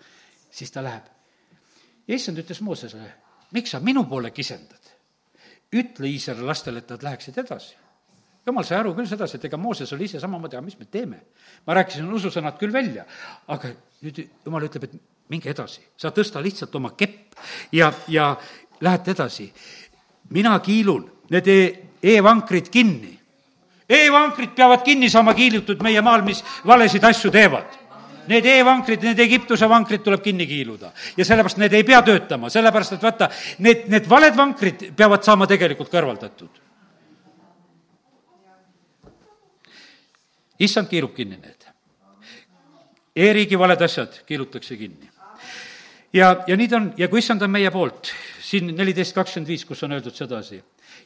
Speaker 1: siis ta läheb. ja issand ütles Moosesele, miks sa minu poole kisendad? ütle Iisraeli lastele, et nad läheksid edasi jumal sai aru küll sedasi, et ega Mooses oli ise samamoodi, aga mis me teeme? ma rääkisin ususõnad küll välja, aga nüüd jumal ütleb, et minge edasi, sa tõsta lihtsalt oma kepp ja, ja lähete edasi mina kiilun need e-vankrid kinni. e-vankrid peavad kinni saama kiilutud meie maal, mis valesid asju teevad Need e-vankrid, need Egiptuse vankrid tuleb kinni kiiluda ja sellepärast need ei pea töötama, sellepärast et vaata, need, need valed vankrid peavad saama tegelikult kõrvaldatud. issand kiilub kinni need. E-riigi valed asjad kiilutakse kinni. Ja, ja nii ta on ja kui issand on meie poolt, siin neliteist kakskümmend viis, kus on öeldud sedasi,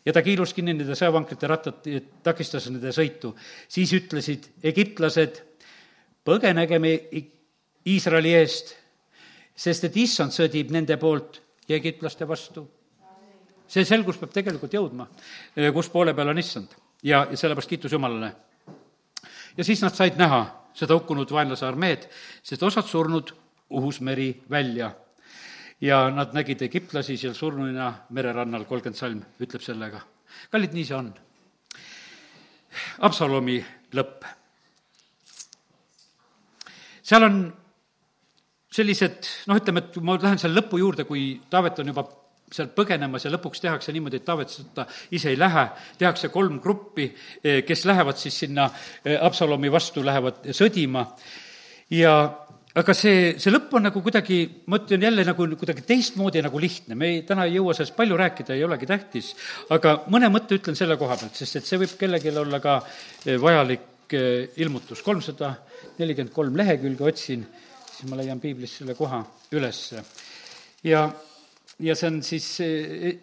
Speaker 1: ja ta kiilus kinni nende sõjavankrite rattad, takistas nende sõitu, siis ütlesid egiptlased põgenege me Iisraeli eest, sest et issand sõdib nende poolt ja egiptlaste vastu. see selgus peab tegelikult jõudma, kus poole peal on issand ja, ja sellepärast kiitus Jumalale. ja siis nad said näha seda hukkunud vaenlase armeed, sest osad surnud uhus meri välja. ja nad nägid egiptlasi seal surnuna mererannal, kolmkümmend salm ütleb sellega. kallid, nii see on. Absalomi lõpp seal on sellised noh, ütleme, et ma lähen seal lõpu juurde, kui Taavet on juba sealt põgenemas ja lõpuks tehakse niimoodi, et Taavet sõtta ise ei lähe, tehakse kolm gruppi, eh, kes lähevad siis sinna eh, Absalomi vastu, lähevad sõdima ja aga see, see lõpp on nagu kuidagi, ma ütlen jälle nagu kuidagi teistmoodi nagu lihtne, me ei, täna ei jõua sellest palju rääkida, ei olegi tähtis, aga mõne mõtte ütlen selle koha pealt, sest et see võib kellelgi olla ka eh, vajalik ilmutus, kolmsada nelikümmend kolm lehekülge otsin, siis ma leian piiblist selle koha ülesse. ja, ja see on siis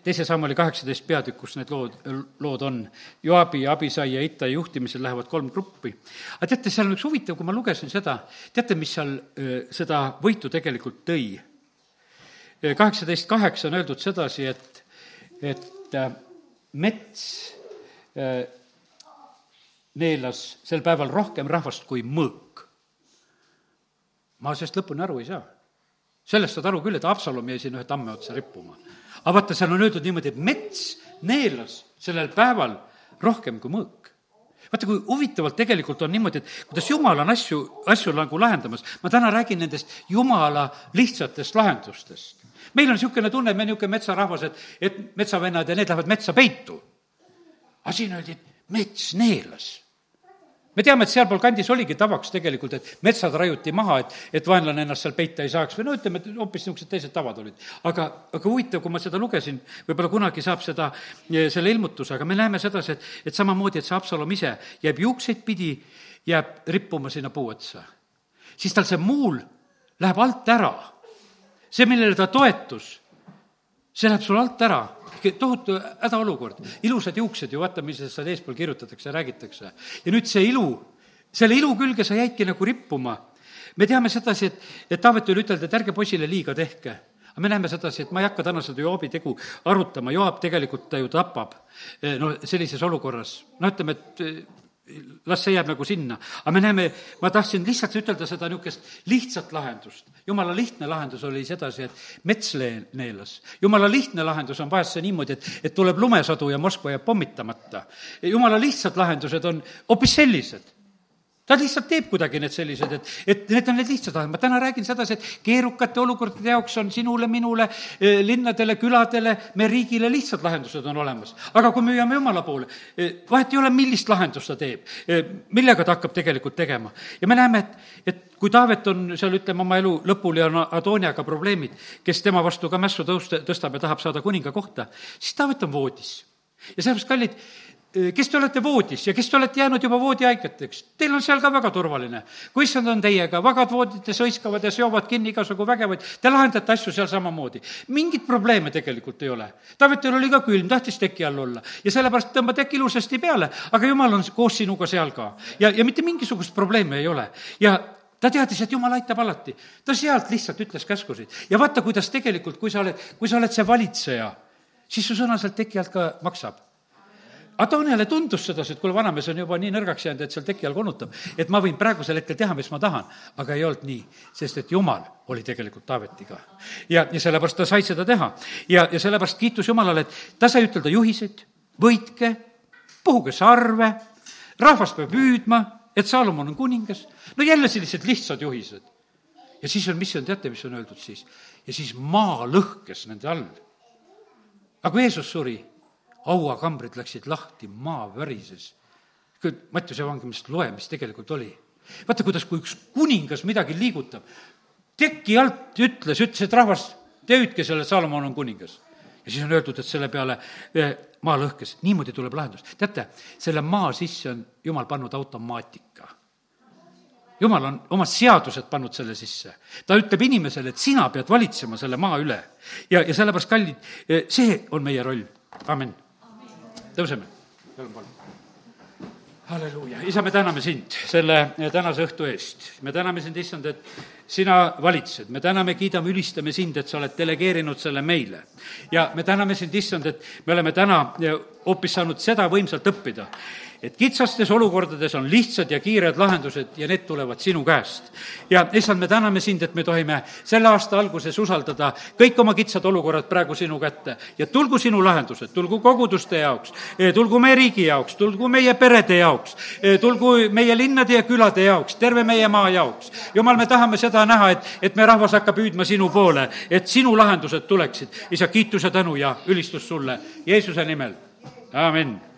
Speaker 1: teise sammuli kaheksateist peatükk, kus need lood, lood on. Joabi ja Abisai ja Itai juhtimisel lähevad kolm gruppi. aga teate, seal on üks huvitav, kui ma lugesin seda, teate, mis seal seda võitu tegelikult tõi? kaheksateist kaheksa on öeldud sedasi, et, et mets neelas sel päeval rohkem rahvast kui mõõk ma sellest lõpuni aru ei saa. Sellest saad aru küll, et Haapsalum jäi sinna ühe tamme otsa rippuma. aga vaata, seal on öeldud niimoodi, et mets neelas sellel päeval rohkem kui mõõk vaata, kui huvitavalt tegelikult on niimoodi, et kuidas Jumal on asju, asju nagu lahendamas. ma täna räägin nendest Jumala lihtsatest lahendustest. meil on niisugune tunne, me niisugune metsarahvas, et, et metsavennad ja need lähevad metsa peitu. aga siin öeldi, et mets neelas me teame, et sealpool kandis oligi tavaks tegelikult, et metsad raiuti maha, et, et vaenlane ennast seal peita ei saaks või no ütleme, et hoopis niisugused teised tavad olid. aga, aga huvitav, kui ma seda lugesin, võib-olla kunagi saab seda, eh, selle ilmutuse, aga me näeme sedasi, et, et samamoodi, et see Haapsalum ise jääb juukseid pidi, jääb rippuma sinna puu otsa. siis tal see muul läheb alt ära. see, millele ta toetus, see läheb sul alt ära. Tohutu hädaolukord, ilusad juuksed ju, vaata, mis seal eespool kirjutatakse ja räägitakse. ja nüüd see ilu, selle ilu külge sa jäidki nagu rippuma. me teame sedasi, et, et Taavet oli ütelda, et ärge poisile liiga tehke. Aga me näeme sedasi, et ma ei hakka täna seda Joabi tegu arutama, Joab tegelikult ta ju tapab no sellises olukorras, no ütleme, et las see jääb nagu sinna. aga me näeme, ma tahtsin lihtsalt ütelda seda niisugust lihtsat lahendust. jumala lihtne lahendus oli sedasi, et mets neelas. jumala lihtne lahendus on vahest see niimoodi, et, et tuleb lumesadu ja Moskva jääb pommitamata. jumala lihtsad lahendused on hoopis sellised ta lihtsalt teeb kuidagi need sellised, et, et need on need lihtsad lahendused, ma täna räägin sedasi, et keerukate olukordade jaoks on sinule, minule, eh, linnadele, küladele, meie riigile lihtsad lahendused on olemas. aga kui me hüüame Jumala poole, eh, vahet ei ole, millist lahendust ta teeb, eh, millega ta hakkab tegelikult tegema. ja me näeme, et, et kui Taavet on seal, ütleme, oma elu lõpul ja on Adoniaga probleemid, kes tema vastu ka mässu tõusta, tõstab ja tahab saada kuninga kohta, siis Taavet on voodis. ja sellepärast, kallid, kes te olete voodis ja kes te olete jäänud juba voodihaigeteks, teil on seal ka väga turvaline. kui issand on teiega, vagad voodites hõiskavad ja seovad kinni igasugu vägevaid, te lahendate asju seal samamoodi. mingeid probleeme tegelikult ei ole. Taavetil oli ka külm, tahtis teki all olla ja sellepärast tõmba tekk ilusasti peale, aga jumal on koos sinuga seal ka. ja, ja mitte mingisugust probleemi ei ole. ja ta teadis, et jumal aitab alati. ta sealt lihtsalt ütles käskusid ja vaata, kuidas tegelikult, kui sa oled, kui sa oled see valitseja, siis su sõna sealt teki alt ka maksab Adoniale tundus sedasi, et kuule, vanamees on juba nii nõrgaks jäänud, et seal teki all konutab, et ma võin praegusel hetkel teha, mis ma tahan. aga ei olnud nii, sest et Jumal oli tegelikult Taavetiga. ja, ja sellepärast ta sai seda teha. ja, ja sellepärast kiitus Jumalale, et ta sai ütelda juhiseid, võitke, puhuge sarve, rahvas peab hüüdma, et Saalomon on kuningas. no jälle sellised lihtsad juhised. ja siis on, mis on, teate, mis on öeldud siis? ja siis maa lõhkes nende all. aga kui Jeesus suri hauakambrid läksid lahti, maa värises. Mattiuse evangeelist loe, mis tegelikult oli. vaata, kuidas, kui üks kuningas midagi liigutab, teki alt ütles, ütles, et rahvas, te hüüdke selle, Salomon on kuningas. ja siis on öeldud, et selle peale eh, maa lõhkes, niimoodi tuleb lahendus. teate, selle maa sisse on jumal pannud automaatika jumal on oma seadused pannud selle sisse. ta ütleb inimesele, et sina pead valitsema selle maa üle. ja, ja sellepärast, kallid, eh, see on meie roll. amin. Tõuseme. halleluuja, isa, me täname sind selle eh, tänase õhtu eest. me täname sind, issand, et sina valitsed, me täname, kiidame, ülistame sind, et sa oled delegeerinud selle meile. ja me täname sind, issand, et me oleme täna eh, hoopis saanud seda võimsalt õppida, et kitsastes olukordades on lihtsad ja kiired lahendused ja need tulevad sinu käest. ja issand, me täname sind, et me tohime selle aasta alguses usaldada kõik oma kitsad olukorrad praegu sinu kätte ja tulgu sinu lahendused, tulgu koguduste jaoks, eh, tulgu meie riigi jaoks, tulgu meie perede jaoks, eh, tulgu meie linnade ja külade jaoks, terve meie maa jaoks. jumal, me tahame seda näha, et, et meie rahvas hakkab hüüdma sinu poole, et sinu lahendused tuleksid. isa, kiitus ja tänu ja ülistus sulle Jeesuse nimel, amin